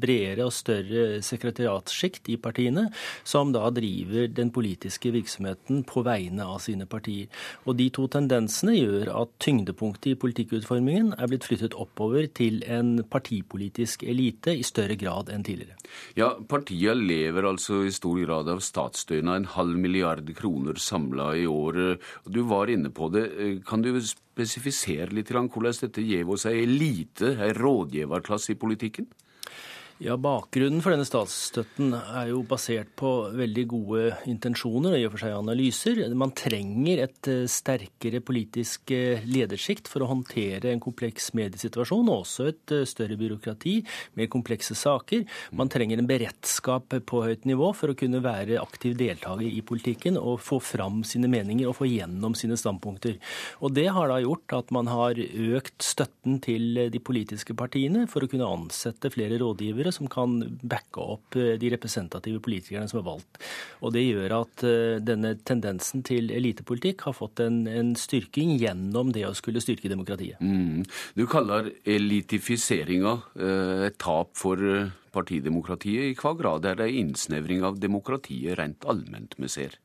bredere og større sekretariatssjikt i partiene, som da driver den politiske virksomheten på vegne av sine partier. Og De to tendensene gjør at tyngdepunktet i politikkutformingen utformingen er blitt flyttet oppover til en partipolitisk elite i større grad enn tidligere. Ja, Partiet lever altså i stor grad av statsstønad, en halv milliard kroner samla i året. Du var inne på det. Kan du spesifisere litt hvordan dette gir oss ei elite, ei rådgiverklasse i politikken? Ja, Bakgrunnen for denne statsstøtten er jo basert på veldig gode intensjoner og i og for seg analyser. Man trenger et eh, sterkere politisk eh, ledersjikt for å håndtere en kompleks mediesituasjon, og også et eh, større byråkrati, mer komplekse saker. Man trenger en beredskap på høyt nivå for å kunne være aktiv deltaker i politikken og få fram sine meninger og få gjennom sine standpunkter. Og Det har da gjort at man har økt støtten til de politiske partiene for å kunne ansette flere rådgivere politikere som kan backe opp eh, de representative politikerne som er valgt. Og Det gjør at eh, denne tendensen til elitepolitikk har fått en, en styrking gjennom det å skulle styrke demokratiet. Mm. Du kaller elitifiseringa eh, et tap for partidemokratiet. I hva grad er det innsnevring av demokratiet rent allment vi ser?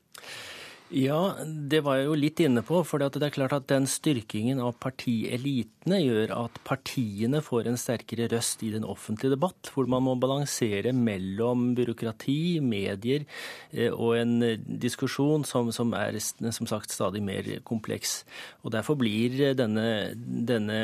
Ja, det var jeg jo litt inne på. For det er klart at den styrkingen av partielitene gjør at partiene får en sterkere røst i den offentlige debatt, hvor man må balansere mellom byråkrati, medier eh, og en diskusjon som, som er som sagt stadig mer kompleks. Og Derfor blir denne, denne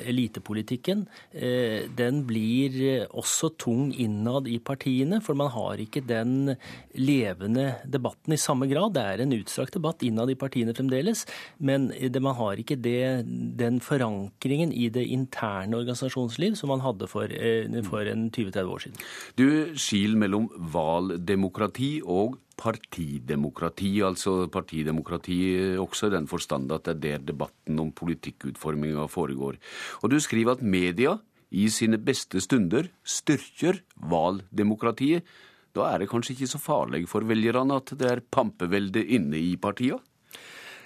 elitepolitikken eh, den blir også tung innad i partiene, for man har ikke den levende debatten i samme grad. Det er en utstrakt utstrakt debatt innad i partiene fremdeles, men det, man har ikke det, den forankringen i det interne organisasjonsliv som man hadde for, eh, for en 20-30 år siden. Du skil mellom valdemokrati og partidemokrati, altså partidemokrati også i den forstand at det er der debatten om politikkutforminga foregår. Og du skriver at media i sine beste stunder styrker valdemokratiet da er det kanskje ikke så farlig for velgerne at det er pampevelde inne i partiene?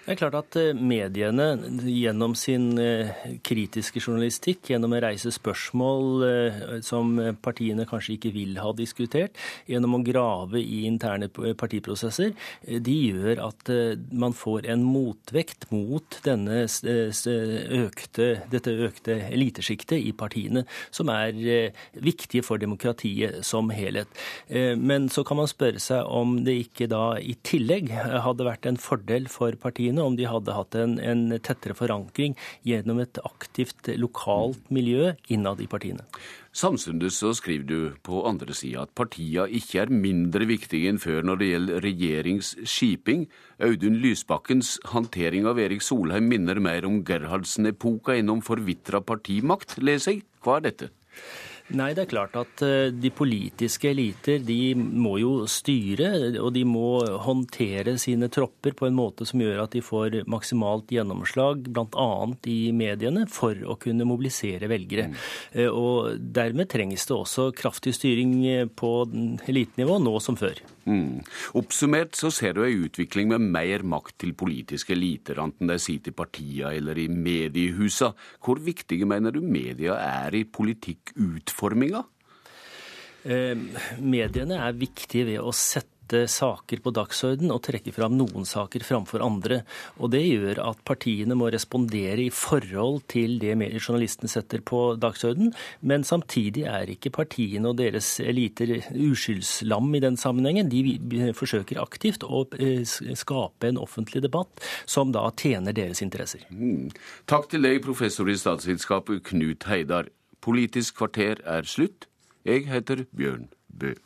Det er klart at eh, mediene gjennom sin eh, kritiske journalistikk, gjennom å reise spørsmål eh, som partiene kanskje ikke vil ha diskutert, gjennom å grave i interne partiprosesser, de gjør at man får en motvekt mot økte, dette økte elitesjiktet i partiene, som er viktige for demokratiet som helhet. Men så kan man spørre seg om det ikke da i tillegg hadde vært en fordel for partiene partiene om de hadde hatt en, en tettere forankring gjennom et aktivt lokalt miljø innad i partiene. Samtidig så skriver du på andre sida at partia ikke er mindre viktige enn før når det gjelder regjeringsskiping. Audun Lysbakkens håndtering av Erik Solheim minner mer om Gerhardsen-epoka enn om forvitra partimakt, leser jeg. Hva er dette? Nei, det er klart at eh, de politiske eliter de må jo styre, og de må håndtere sine tropper på en måte som gjør at de får maksimalt gjennomslag, bl.a. i mediene, for å kunne mobilisere velgere. Mm. Eh, og dermed trengs det også kraftig styring på elitenivå nå som før. Mm. Oppsummert så ser du ei utvikling med mer makt til politiske eliter, enten de sitter i partia eller i mediehusa. Hvor viktige mener du media er i politikkutforminga? Eh, mediene er viktige ved å sette sette saker på dagsorden og trekke fram noen saker framfor andre. Og Det gjør at partiene må respondere i forhold til det journalistene setter på dagsorden. Men samtidig er ikke partiene og deres eliter uskyldslam i den sammenhengen. De forsøker aktivt å eh, skape en offentlig debatt som da tjener deres interesser. Mm. Takk til deg, professor i statsvitenskap Knut Heidar. Politisk kvarter er slutt. Jeg heter Bjørn Bø.